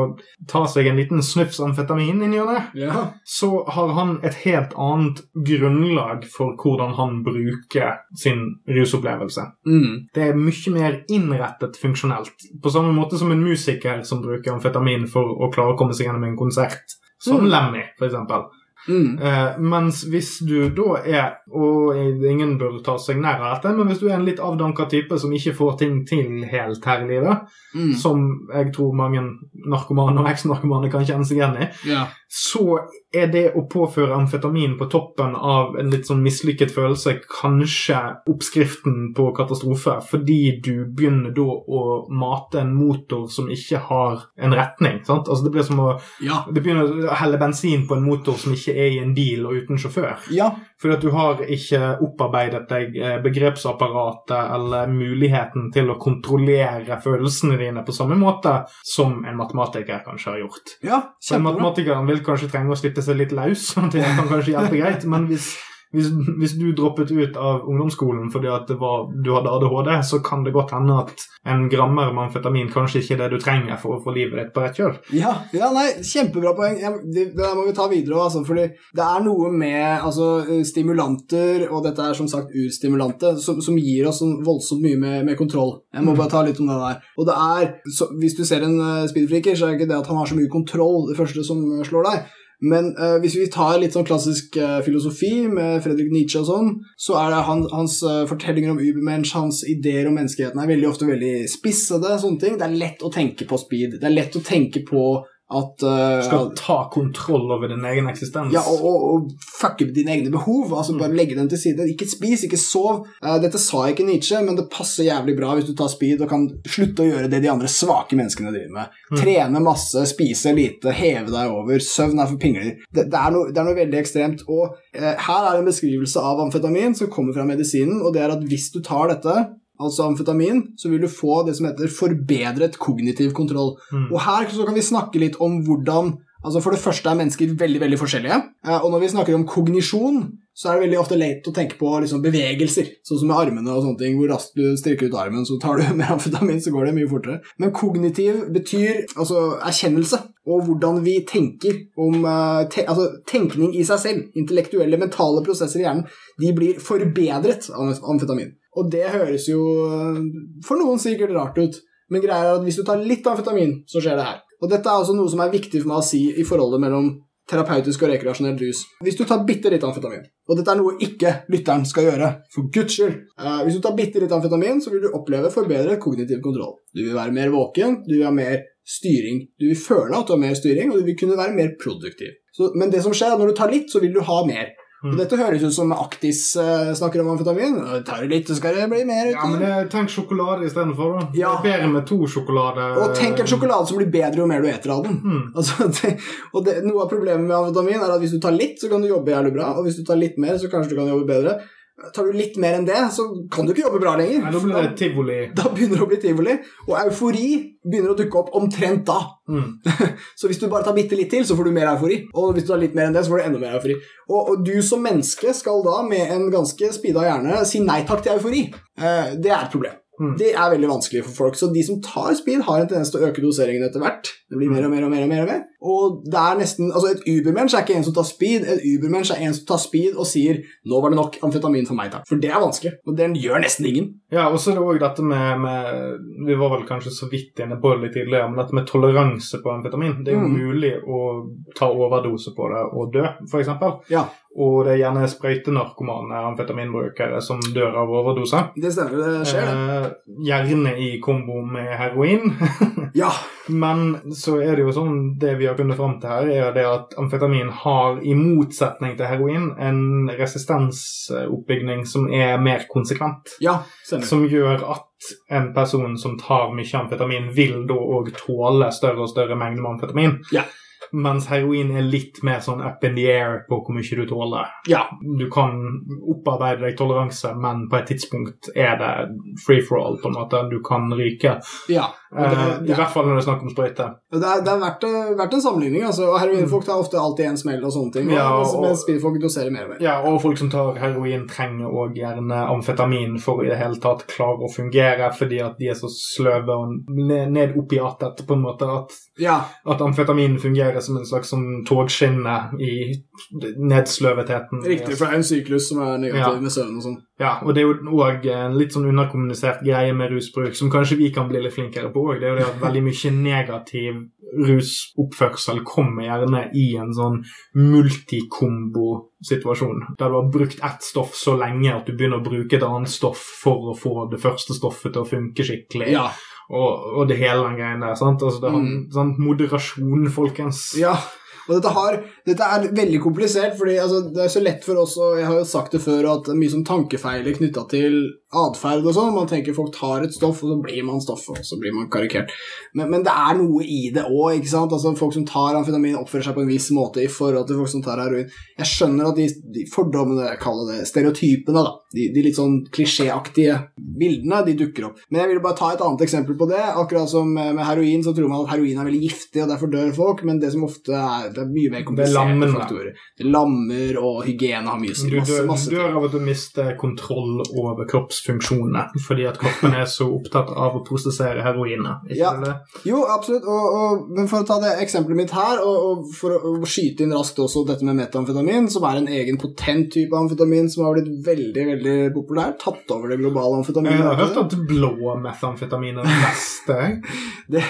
Speaker 2: ta seg en liten snufs amfetamin i det,
Speaker 1: ja.
Speaker 2: så har han et helt annet grunnlag for hvordan han bruker sin rusopplevelse.
Speaker 1: Mm.
Speaker 2: Det er mye mer innrettet funksjonelt. På samme måte som en musiker som bruker amfetamin for å klare å komme seg gjennom en konsert. Som mm. Lemmy, for eksempel.
Speaker 1: Mm.
Speaker 2: Eh, mens hvis du da er Og ingen bør ta seg nær av dette, men hvis du er en litt avdanka type som ikke får ting til helt her i livet, mm. som jeg tror mange narkomane og eks-narkomane kan kjenne seg igjen i,
Speaker 1: ja.
Speaker 2: Så er det å påføre amfetamin på toppen av en litt sånn mislykket følelse kanskje oppskriften på katastrofe, fordi du begynner da å mate en motor som ikke har en retning. sant? Altså Det blir som å
Speaker 1: ja.
Speaker 2: det begynner å helle bensin på en motor som ikke er i en bil og uten sjåfør.
Speaker 1: Ja.
Speaker 2: Fordi at du har ikke opparbeidet deg eh, begrepsapparatet eller muligheten til å kontrollere følelsene dine på samme måte som en matematiker kanskje har gjort.
Speaker 1: Ja,
Speaker 2: kjempebra. En matematiker vil kanskje trenge å slippe seg litt løs, (laughs) sånn det kan kanskje hjelpe greit, men hvis hvis, hvis, du droppet ut av ungdomsskolen fordi at var, du hadde ADHD, så kan det godt hende at en grammer med amfetamin kanskje ikke er det du trenger for å få livet ditt på rett kjøl.
Speaker 1: Ja, ja, nei, kjempebra poeng. Det, det, må vi ta videre. Altså, fordi det er noe med altså, stimulanter, og dette er som sagt urstimulante, som, som gir oss sånn voldsomt mye med, med, kontroll. Jeg må mm. bare ta litt om det der. Og det er, så, Hvis du ser en uh, speedfreaker, så er det ikke det at han har så mye kontroll, det første som slår deg. Men uh, hvis vi tar litt sånn klassisk uh, filosofi med Fredrik Nietzsche og sånn, så er det han, hans uh, fortellinger om Ubermensch, hans ideer om menneskeheten, er veldig ofte veldig spissede. sånne ting. Det er lett å tenke på speed. Det er lett å tenke på at
Speaker 2: uh, Skal ta kontroll over din egen eksistens.
Speaker 1: Ja, og, og, og fucke dine egne behov. altså Bare mm. legge dem til side. Ikke spis, ikke sov. Uh, dette sa ikke Nietzsche, men det passer jævlig bra hvis du tar speed og kan slutte å gjøre det de andre svake menneskene driver med. Mm. Trene masse, spise lite, heve deg over. Søvn er for pingler. Det, det, er, noe, det er, noe, veldig ekstremt. Og uh, her er en beskrivelse av amfetamin som kommer fra medisinen, og det er at hvis du tar dette altså amfetamin, så vil du få det som heter forbedret kognitiv kontroll. Mm. Og her så kan vi snakke litt om hvordan Altså For det første er mennesker veldig veldig forskjellige. Eh, og når vi snakker om kognisjon, så er det veldig ofte lett å tenke på liksom bevegelser. Sånn som med armene og sånne ting. Hvor raskt du styrker ut armen, så tar du (laughs) mer amfetamin, så går det mye fortere. Men kognitiv betyr altså erkjennelse. Og hvordan vi tenker om uh, te Altså tenkning i seg selv. Intellektuelle, mentale prosesser i hjernen. De blir forbedret av amfetamin. Og det høres jo for noen sikkert rart ut, men greia er at hvis du tar litt amfetamin, så skjer det her. Og dette er også noe som er viktig for meg å si i forholdet mellom terapeutisk og rekreasjonell rus. Hvis du tar bitte litt amfetamin, og dette er noe ikke lytteren skal gjøre, for guds skyld uh, Hvis du tar bitte litt amfetamin, så vil du oppleve forbedret kognitiv kontroll. Du vil være mer våken, du vil ha mer styring. Du vil føle at du har mer styring, og du vil kunne være mer produktiv. Så, men det som skjer, er at når du tar litt, så vil du ha mer. Mm. Og dette høres ut som Aktis uh, snakker om amfetamin. Tar litt, så skal det bli mer.
Speaker 2: Ja, men det, Tenk sjokolade istedenfor. Ja. Det er bedre med to sjokolade.
Speaker 1: Og tenk en sjokolade som blir bedre jo mer du eter av den. Mm. Altså, det, og det, Noe av problemet med amfetamin er at hvis du tar litt, så kan du jobbe jævlig bra. Og hvis du tar litt mer, så kanskje du kan jobbe bedre. Tar du litt mer enn det, så kan du ikke jobbe bra lenger.
Speaker 2: Nei, Da blir det tivoli. (laughs)
Speaker 1: Da begynner det å bli tivoli. Og eufori begynner å dukke opp omtrent da.
Speaker 2: Mm. (laughs)
Speaker 1: så hvis du bare tar bitte litt til, så får du mer eufori. Og hvis du tar litt mer enn det, så får du enda mer eufori. Og, og du som menneske skal da med en ganske speeda hjerne si nei takk til eufori. Eh, det er et problem. Mm. Det er veldig vanskelig for folk. Så de som tar speed, har en tendens til å øke doseringen etter hvert. Det blir mer og mer og mer. Og mer, og mer. Og det er nesten, altså Et ubermensch er ikke en som tar speed, et ubermensch er en som tar speed og sier 'nå var det nok amfetamin for meg', takk. For det er vanskelig, og den gjør nesten ingen.
Speaker 2: Ja, og så er det òg dette med, med, Vi var vel kanskje så vidt inne på det litt tidligere, men dette med toleranse på amfetamin. Det er jo
Speaker 1: Mm.
Speaker 2: mulig å ta overdose på det og dø, f.eks.
Speaker 1: Ja,
Speaker 2: Og det er gjerne sprøytenarkomane amfetaminbrukere som dør av overdose.
Speaker 1: det stemmer. Det skjer, det.
Speaker 2: Eh, gjerne i kombo med heroin. (laughs)
Speaker 1: Ja.
Speaker 2: Men så er det jo sånn, det vi har funnet fram til her, er det at amfetamin har, i motsetning til heroin, en resistensoppbygning som er mer konsekvent.
Speaker 1: Ja, stemmer.
Speaker 2: Som gjør at en person som tar mye amfetamin, vil da òg tåle større og større mengder med amfetamin.
Speaker 1: Ja.
Speaker 2: Mens heroin er litt mer sånn up in the air på hvor mye du tåler.
Speaker 1: Ja,
Speaker 2: Du kan opparbeide deg toleranse, men på et tidspunkt er det free for all, på en måte. Du kan ryke.
Speaker 1: ja. Og det,
Speaker 2: Eh, I
Speaker 1: ja.
Speaker 2: hvert fall når det er snakk om sprøyte.
Speaker 1: Det det er verdt, verdt en sammenligning. altså. Heroinfolk tar ofte alltid en smell og sånne ting.
Speaker 2: Ja, og-
Speaker 1: mens speedfolk doserer mer og mer.
Speaker 2: Ja, og folk som tar heroin, trenger òg gjerne amfetamin for å i det hele tatt klare å fungere, fordi at de er så sløve og ned, ned opiatet, på en måte. At,
Speaker 1: Ja,
Speaker 2: at amfetamin fungerer som en slags sånn togskinne i nedsløvetheten.
Speaker 1: Riktig, for det er en syklus som er negativ
Speaker 2: Ja.
Speaker 1: med søvn og sånn.
Speaker 2: Ja, og det er jo òg en litt sånn underkommunisert greie med rusbruk, som kanskje vi kan bli litt flinkere på òg. Det er jo det at veldig mye negativ rusoppførsel kommer gjerne i en sånn multikombosituasjon. Der du har brukt ett stoff så lenge at du begynner å bruke et annet stoff for å få det første stoffet til å funke skikkelig.
Speaker 1: Ja.
Speaker 2: Og, og det hele den greien der. sant? Altså, det er
Speaker 1: Mm.
Speaker 2: sånn Moderasjon, folkens.
Speaker 1: ja. Og dette, har, dette er veldig komplisert, fordi altså, det er så lett for oss og Jeg har jo sagt det før at det er mye sånn tankefeiler knytta til atferd og sånn. Man tenker folk tar et stoff, og så blir man stoffet, og så blir man karikert. Men, men det er noe i det òg, ikke sant? Altså, folk som tar amfetamin, oppfører seg på en viss måte i forhold til folk som tar heroin. Jeg skjønner at de, de fordommene, kall det stereotypene, da, de, de litt sånn klisjéaktige bildene, de dukker opp. Men jeg ville bare ta et annet eksempel på det. Akkurat som med heroin, så tror man at heroin er veldig giftig, og derfor dør folk, men det som ofte er Det er mye mer kompliserte faktorer. Det lammer, og hygiene har mye å si.
Speaker 2: Du dør,
Speaker 1: masse
Speaker 2: du dør av at du mister kontroll over kroppsfunksjonene fordi at kroppen er så opptatt av å prosessere heroinet.
Speaker 1: Ja. Jo, absolutt. Og, og, men for å ta det eksempelet mitt her, og, og for å, å skyte inn raskt også dette med metamfetamin, som er en egen potent type amfetamin som har blitt veldig veldig populær, tatt over det globale amfetaminet.
Speaker 2: Jeg har hørt at blå metamfetamin er det beste. (laughs)
Speaker 1: det,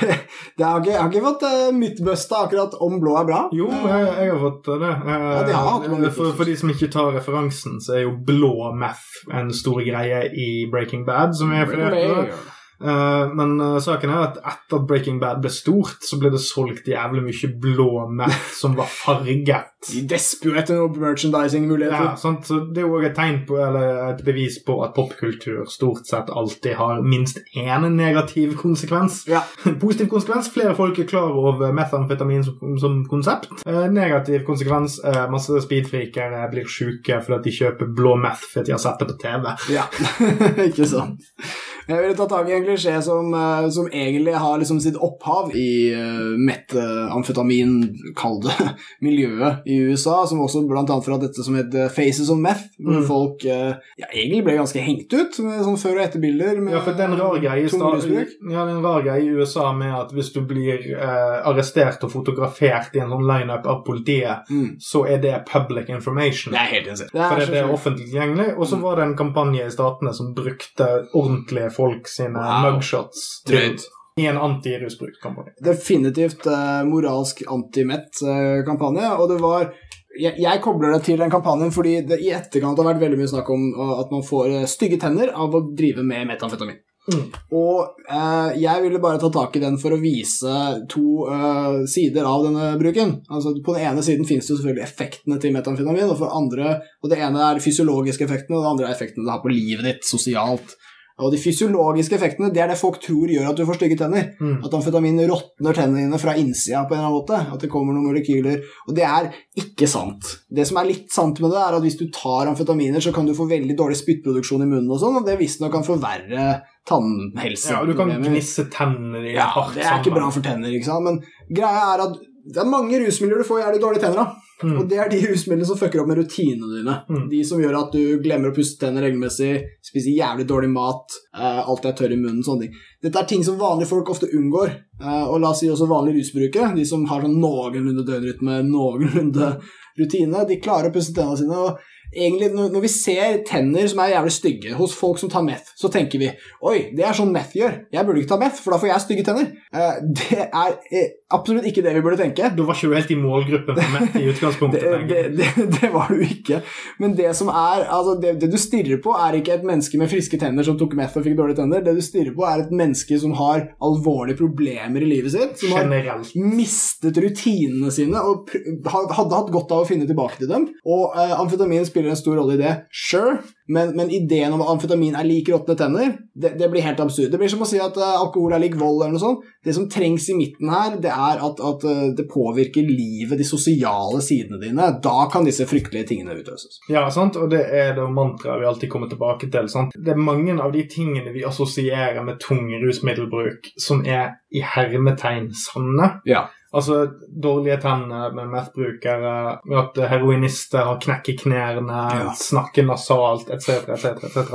Speaker 1: det har ikke, jeg har ikke fått uh, mytbusta akkurat om blå er bra.
Speaker 2: Jo, jeg, jeg har fått det. Jeg,
Speaker 1: Ja, de har hatt mange
Speaker 2: for, for de som ikke tar referansen, så er jo blå meth en stor greie i Breaking Bad. som refererte til. Eh, men eh, saken er at etter at Breaking Bad ble stort, så ble det solgt jævlig mye blå meth som var farget. (laughs)
Speaker 1: De desper jo etter merchandising-muligheter.
Speaker 2: Ja, sant? Så Det er jo et tegn på, eller et bevis på at popkultur stort sett alltid har minst én negativ konsekvens.
Speaker 1: Ja. (laughs)
Speaker 2: Positiv konsekvens flere folk er klar over metamfetamin som, som konsept. Eh, negativ konsekvens masse speedfreakere blir sjuke fordi de kjøper blå meth fordi de har sett det på TV.
Speaker 1: Ja, (laughs) ikke sant. Jeg ville ta tak i en klisjé som, eh, som egentlig har liksom sitt opphav i uh, metamfetamin, kall det, (laughs) miljøet i USA, som også blant annet fra dette som heter Faces of Meth, hvor
Speaker 2: Mm.
Speaker 1: folk uh, ja, egentlig ble ganske hengt ut med sånn før- og etterbilder. med
Speaker 2: Ja, for det er en rar greie i ja, er greie i USA med at hvis du blir uh, arrestert og fotografert i en sånn lineup av politiet,
Speaker 1: Mm.
Speaker 2: så er det public information.
Speaker 1: Det er helt insane.
Speaker 2: For det,
Speaker 1: så
Speaker 2: det er offentlig tilgjengelig. Og så var det en kampanje i statene som brukte ordentlige folk sine
Speaker 1: Wow.
Speaker 2: mugshots til,
Speaker 1: Drøyt.
Speaker 2: i en antirusbrukkampanje.
Speaker 1: definitivt uh, moralsk anti-Met-kampanje, og det var jeg, jeg kobler det til den kampanjen fordi det i etterkant har vært veldig mye snakk om uh, at man får uh, stygge tenner av å drive med metamfetamin.
Speaker 2: Mm.
Speaker 1: Og eh, jeg ville bare ta tak i den for å vise to eh, sider av denne bruken. Altså På den ene siden finnes det selvfølgelig effektene til metamfetamin, og, for andre, og det ene er fysiologiske effektene, og det andre er effektene det har på livet ditt sosialt. Og de fysiologiske effektene det er det folk tror gjør at du får stygge tenner.
Speaker 2: Mm.
Speaker 1: At amfetamin råtner tennene dine fra innsida på en eller annen måte. At det kommer noen molekyler. Og det er ikke sant. Det som er litt sant med det, er at hvis du tar amfetaminer, så kan du få veldig dårlig spyttproduksjon i munnen og sånn, og det visstnok kan forverre tannhelse.
Speaker 2: Ja, og du kan gnisse tenner dine
Speaker 1: Ja,
Speaker 2: hardt
Speaker 1: det er ikke bra for tenner, ikke sant. Men greia er at Det er mange rusmidler du får jævlig dårlige tenner av.
Speaker 2: Mm.
Speaker 1: Og det er de rusmidlene som fucker opp med rutinene dine.
Speaker 2: Mm.
Speaker 1: De som gjør at du glemmer å pusse tenner regelmessig, spiser jævlig dårlig mat, eh, alltid er tørr i munnen, sånne ting. Dette er ting som vanlige folk ofte unngår. Eh, og la oss si også vanlige rusbrukere, de som har sånn noenlunde døgnrytme, noenlunde rutine, de klarer å pusse tennene sine. og Egentlig, når vi ser tenner som er jævlig stygge hos folk som tar meth, så tenker vi oi, det er sånn meth gjør. Jeg burde ikke ta meth, for da får jeg stygge tenner. Eh, det er eh, absolutt ikke det vi burde tenke.
Speaker 2: Du var ikke helt i målgruppen for meth i utgangspunktet. (laughs)
Speaker 1: Det, det, det, det var du ikke. Men det som er, altså det, du stirrer på, er ikke et menneske med friske tenner som tok meth og fikk dårlige tenner. Det du stirrer på, er et menneske som har alvorlige problemer i livet sitt. Som har mistet rutinene sine og hadde hatt godt av å finne tilbake til dem. Og uh, amfetamin spiller en stor rolle i det, sure, men, men ideen om at amfetamin er lik råtne tenner, det, det blir helt absurd. Det blir som å si at uh, alkohol er lik vold eller noe sånt. Det som trengs i midten her, det er at, at uh, det påvirker livet, de sosiale sidene dine. Da kan disse fryktelige tingene utløses.
Speaker 2: Ja, sant? og det er det mantraet vi alltid kommer tilbake til. Sant? Det er mange av de tingene vi assosierer med tung rusmiddelbruk, som er i hermetegn sanne.
Speaker 1: Ja.
Speaker 2: Altså dårlige tenner med meth-brukere, at heroinister har knekk i knærne,
Speaker 1: Ja.
Speaker 2: snakker nasalt etc., etc., etc.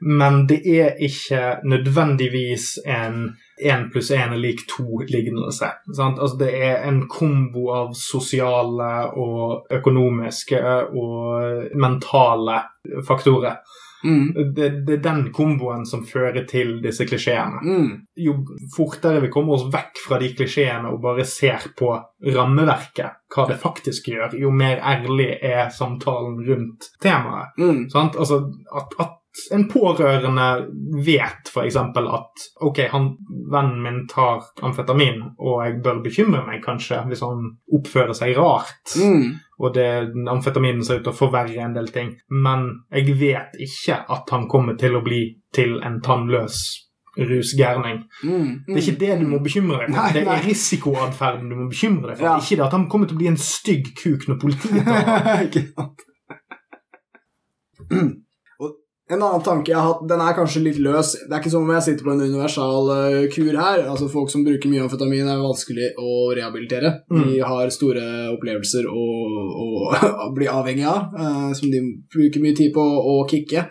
Speaker 2: Men det er ikke nødvendigvis en én pluss én er lik to-lignelse. Altså Det er en kombo av sosiale og økonomiske og mentale faktorer.
Speaker 1: Mm.
Speaker 2: Det, det er den komboen som fører til disse klisjeene
Speaker 1: Mm.
Speaker 2: jo fortere vi kommer oss vekk fra de klisjeene og bare ser på rammeverket, hva det faktisk gjør, jo mer ærlig er samtalen rundt temaet.
Speaker 1: Mm.
Speaker 2: Sant? Altså, at, at en pårørende vet f.eks. at ok, han, vennen min tar amfetamin, og jeg bør bekymre meg kanskje hvis han oppfører seg rart,
Speaker 1: Mm.
Speaker 2: og det, amfetaminen ser ut til å forverre en del ting, men jeg vet ikke at han kommer til å bli til en tannløs rusgærning.
Speaker 1: Mm.
Speaker 2: Det er ikke det du må bekymre deg for.
Speaker 1: Nei,
Speaker 2: det er risikoatferden du må bekymre deg for.
Speaker 1: Ja.
Speaker 2: Ikke det at han kommer til å bli en stygg kuk når politiet tar ham. (laughs) (clears throat)
Speaker 1: En annen tanke jeg har hatt, den er kanskje litt løs. Det er ikke som om jeg sitter på en universal uh, kur her. Altså Folk som bruker mye amfetamin, er vanskelig å rehabilitere. De har store opplevelser å, å bli avhengig av, uh, som de bruker mye tid på å kicke.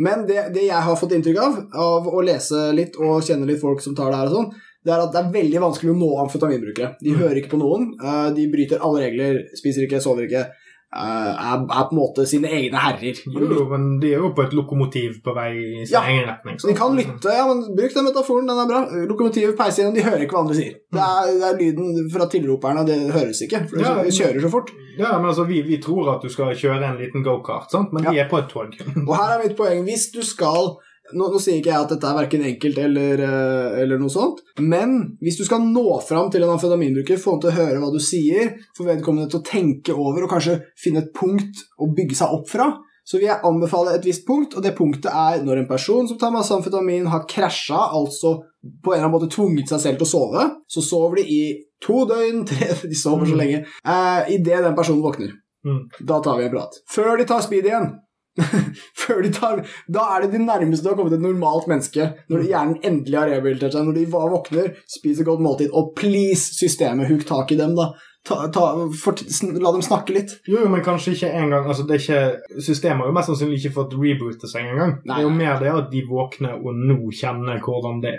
Speaker 1: Men det, det jeg har fått inntrykk av, av å lese litt og kjenne litt folk som tar det her og sånn, det er at det er veldig vanskelig å nå amfetaminbrukere. De hører ikke på noen, Uh, de bryter alle regler, spiser ikke, sover ikke, er, er på en måte sine egne herrer.
Speaker 2: Jo, men de er jo på et lokomotiv på vei i sin
Speaker 1: Ja.
Speaker 2: egen retning.
Speaker 1: Så de kan lytte, ja, men bruk den metaforen, den er bra. Lokomotivet peiser gjennom, de hører ikke hva andre sier. Det er, det er lyden fra tilroperne, det høres ikke, for
Speaker 2: Ja,
Speaker 1: de kjører så fort.
Speaker 2: Ja, men altså, vi, vi tror at du skal kjøre en liten gokart, men
Speaker 1: Ja.
Speaker 2: de er på et tog.
Speaker 1: Og her er mitt poeng. Hvis du skal nå, nå sier ikke jeg at dette er verken enkelt eller, eh, eller noe sånt, men hvis du skal nå fram til en amfetaminbruker, få han til å høre hva du sier, få vedkommende til å tenke over og kanskje finne et punkt å bygge seg opp fra, så vil jeg anbefale et visst punkt, og det punktet er når en person som tar masse amfetamin, har krasja, altså på en eller annen måte tvunget seg selv til å sove, så sover de i to døgn, (laughs) tre, de sover så
Speaker 2: Mm.
Speaker 1: lenge, eh, idet den personen våkner.
Speaker 2: Mm.
Speaker 1: Da tar vi en prat. Før de tar speed igjen. (laughs) De tar, da er det de nærmeste du har kommet et normalt menneske. Når hjernen endelig har rehabilitert seg, når de våkner, spiser godt måltid, og please, systemet, huk tak i dem, da. Ta, ta, fort, la dem snakke litt.
Speaker 2: Jo, men kanskje ikke engang altså det er ikke, Systemet har jo mest sannsynlig ikke fått rebootet seg engang. Det er jo mer det at de våkner og nå kjenner hvordan det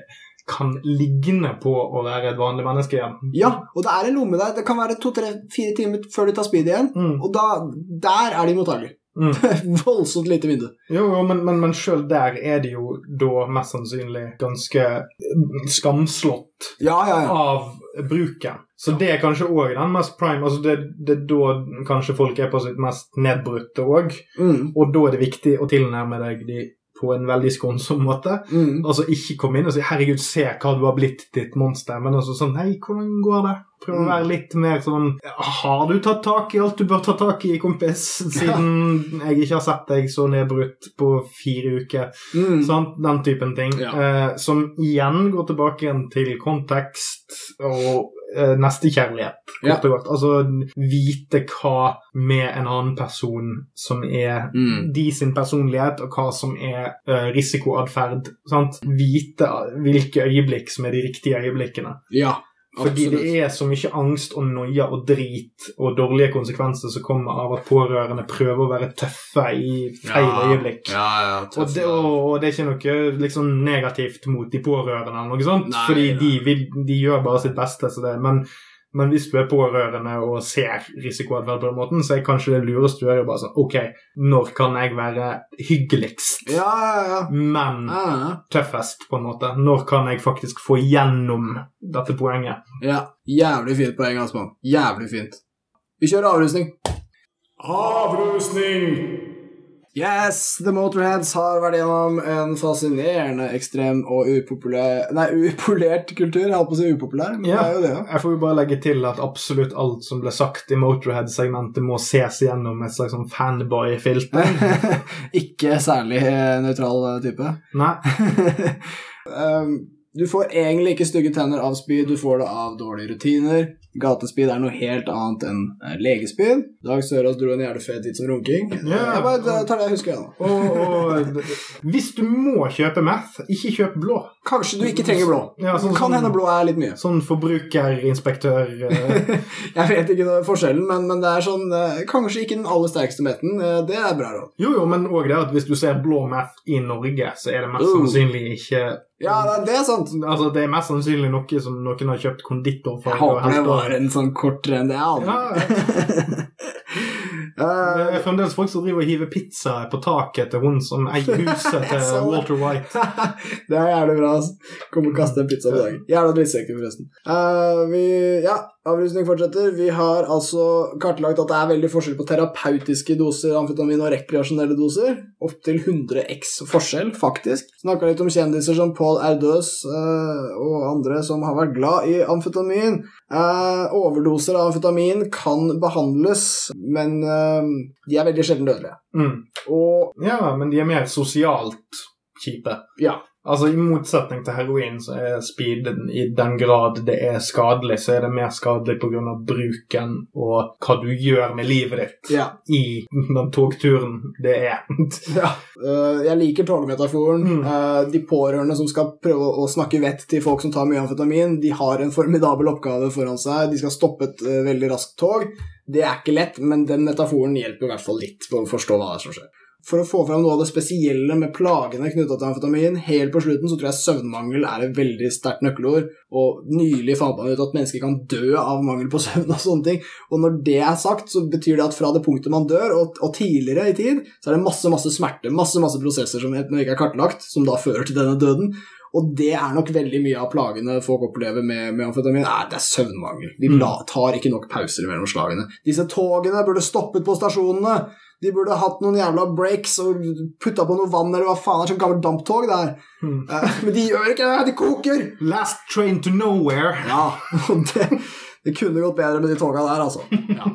Speaker 2: kan ligne på å være et vanlig menneske igjen.
Speaker 1: Ja, og det er en lomme der. Det kan være to-tre-fire timer før du tar speed igjen,
Speaker 2: Mm.
Speaker 1: og da, der er de mottagelige.
Speaker 2: Mm. (laughs)
Speaker 1: Voldsomt lite vindu.
Speaker 2: Jo, jo, men, men, men sjøl der er det jo da mest sannsynlig ganske skamslått
Speaker 1: Ja, ja, ja.
Speaker 2: av bruken. Så det er kanskje òg den mest prime altså det, det er da kanskje folk er på sitt mest nedbrutte òg.
Speaker 1: Mm,
Speaker 2: Og da er det viktig å tilnærme deg de på en veldig skånsom måte.
Speaker 1: mm.
Speaker 2: Altså Ikke komme inn og si 'herregud, se hva du har blitt, ditt monster', men altså sånn 'hei, hvordan går det?' Prøv å
Speaker 1: Mm.
Speaker 2: være litt mer sånn 'har du tatt tak i alt du bør ta tak i, kompis', siden jeg ikke har sett deg så nedbrutt på fire uker.
Speaker 1: Mm.
Speaker 2: Sant? Den typen ting.
Speaker 1: Ja.
Speaker 2: Eh, som igjen går tilbake igjen til kontekst og eh, nestekjærlighet,
Speaker 1: Ja.
Speaker 2: kort og godt. Altså vite hva med en annen person som er
Speaker 1: Mm.
Speaker 2: de sin personlighet, og hva som er eh, risikoatferd. Sant? Vite hvilke øyeblikk som er de riktige øyeblikkene.
Speaker 1: Ja.
Speaker 2: Fordi
Speaker 1: Absolutt.
Speaker 2: det er så mye angst og noia og drit og dårlige konsekvenser som kommer av at pårørende prøver å være tøffe i feil øyeblikk.
Speaker 1: Ja, ja,
Speaker 2: Og det, og, og det er ikke noe liksom, negativt mot de pårørende, eller noe sånt,
Speaker 1: Nei,
Speaker 2: fordi de, vil, de gjør bare sitt beste. Så det, men, men hvis du er pårørende og ser risikoatferd på den måten, så er kanskje det lureste du gjør, bare sånn OK, når kan jeg være hyggeligst,
Speaker 1: ja, ja, ja.
Speaker 2: men
Speaker 1: ja, ja.
Speaker 2: tøffest, på en måte? Når kan jeg faktisk få gjennom dette poenget?
Speaker 1: ja. Jævlig fint poeng, Asman. Jævlig fint. Vi kjører avrusning.
Speaker 2: Avrusning!
Speaker 1: Yes, The Motorheads har vært gjennom en fascinerende, ekstrem og upopulær Nei, upolert kultur. Jeg holdt på å si upopulær, men
Speaker 2: Ja.
Speaker 1: det er jo det, ja.
Speaker 2: Jeg får jo bare legge til at absolutt alt som ble sagt i Motorhead-segmentet, må ses gjennom et slags sånn fanboy-filter. (laughs)
Speaker 1: Ikke særlig eh, nøytral eh, type.
Speaker 2: Nei. (laughs)
Speaker 1: um, du får egentlig ikke stygge tenner av spy, du får det av dårlige rutiner. Gatespyd er noe helt annet enn eh, legespyd. Dag Sørås dro en jævlig fet hit som runking.
Speaker 2: Ja.
Speaker 1: Jeg bare tar det jeg husker.
Speaker 2: Og, og hvis du må kjøpe meth, ikke kjøp blå.
Speaker 1: Kanskje du ikke trenger blå.
Speaker 2: Ja, sånn-
Speaker 1: kan hende blå er litt mye.
Speaker 2: Sånn forbrukerinspektør uh... (laughs)
Speaker 1: Jeg vet ikke forskjellen, men, men det er sånn uh, Kanskje ikke den aller sterkeste metten. Uh, Det er bra råd.
Speaker 2: Jo, jo, men òg det at hvis du ser blå meth i Norge, så er det mest
Speaker 1: Uh.
Speaker 2: sannsynlig ikke
Speaker 1: Ja, det- er sant.
Speaker 2: Altså, Det er mest sannsynlig noe som noen har kjøpt konditor for.
Speaker 1: Jeg håper det var en sånn kort enn Det.
Speaker 2: Ja, (laughs) Det
Speaker 1: Eh,
Speaker 2: er fremdeles folk som driver og hiver pizza på taket til hun som eier huset (laughs) til. Walter White. (laughs)
Speaker 1: det er jævlig bra. ass. Kommer og kaster en pizza på dagen. Jævla drittsekker, forresten. Uh, vi, ja, avrusning fortsetter. Vi har altså kartlagt at det er veldig forskjell på terapeutiske doser amfetamin og rekreasjonelle doser. Opptil 100 x forskjell, faktisk. Snakka litt om kjendiser som Paul Erdøs uh, og andre som har vært glad i amfetamin. Eh, overdoser av amfetamin kan behandles, men eh, de er veldig sjelden dødelige.
Speaker 2: Mm.
Speaker 1: Og
Speaker 2: Ja, men de er mer sosialt kjipe.
Speaker 1: ja,
Speaker 2: Altså I motsetning til heroin, så er speed i den grad det er skadelig, så er det mer skadelig pga. bruken og hva du gjør med livet ditt
Speaker 1: ja.
Speaker 2: i den togturen det er. (laughs)
Speaker 1: Ja. Eh, jeg liker togmetaforen.
Speaker 2: Mm.
Speaker 1: Eh, de pårørende som skal prøve å snakke vett til folk som tar mye amfetamin, de har en formidabel oppgave foran seg. De skal stoppe et eh, veldig raskt tog. Det er ikke lett, men den metaforen hjelper i hvert fall litt på å forstå hva det som skjer. For å få fram noe av det spesielle med plagene knytta til amfetamin, helt på slutten så tror jeg søvnmangel er et veldig sterkt nøkkelord. Og nylig fant man ut at mennesker kan dø av mangel på (laughs) søvn og sånne ting. Og når det er sagt, så betyr det at fra det punktet man dør, og, og tidligere i tid, så er det masse, masse smerte, masse, masse prosesser som ikke er kartlagt, som da fører til denne døden. Og det er nok veldig mye av plagene folk opplever med, med amfetamin. Nei, det er søvnmangel. De tar ikke nok pauser mellom slagene. Disse togene burde stoppet på stasjonene. De burde hatt noen jævla breaks og putta på noe vann eller hva faen. Det er sånn gammelt damptog der.
Speaker 2: Mm.
Speaker 1: Uh, Men de gjør ikke det! De koker!
Speaker 2: Last train to nowhere.
Speaker 1: Ja, (laughs) det, det kunne gått bedre med de toga der, altså. (laughs) Ja.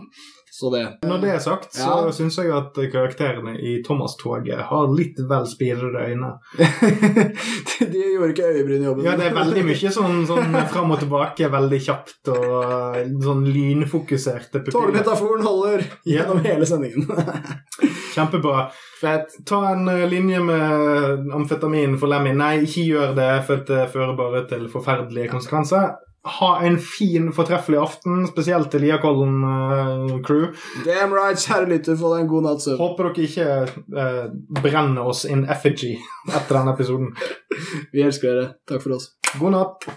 Speaker 1: Så det
Speaker 2: Når det er sagt, så
Speaker 1: Ja.
Speaker 2: syns jeg at karakterene i Thomas-toget har litt vel spirrede øyne. (laughs)
Speaker 1: De gjorde ikke øyebrynjobben.
Speaker 2: Ja, det er veldig mye sånn, sånn fram og tilbake, veldig kjapt og uh, sånn lynfokuserte pupiller.
Speaker 1: Togmetaforen holder gjennom hele sendingen. (laughs)
Speaker 2: Kjempebra.
Speaker 1: Fett.
Speaker 2: Ta en uh, linje med amfetamin for Lemmy. Nei, ikke gjør det, for det fører bare til forferdelige konsekvenser. Ha en fin, fortreffelig aften, spesielt til Liakollen-crew.
Speaker 1: Damn right, kjære lytter, få deg en god natts søvn.
Speaker 2: Håper dere ikke uh, brenner oss in effigy (laughs) etter denne episoden.
Speaker 1: Vi elsker dere. Takk for oss.
Speaker 2: God natt.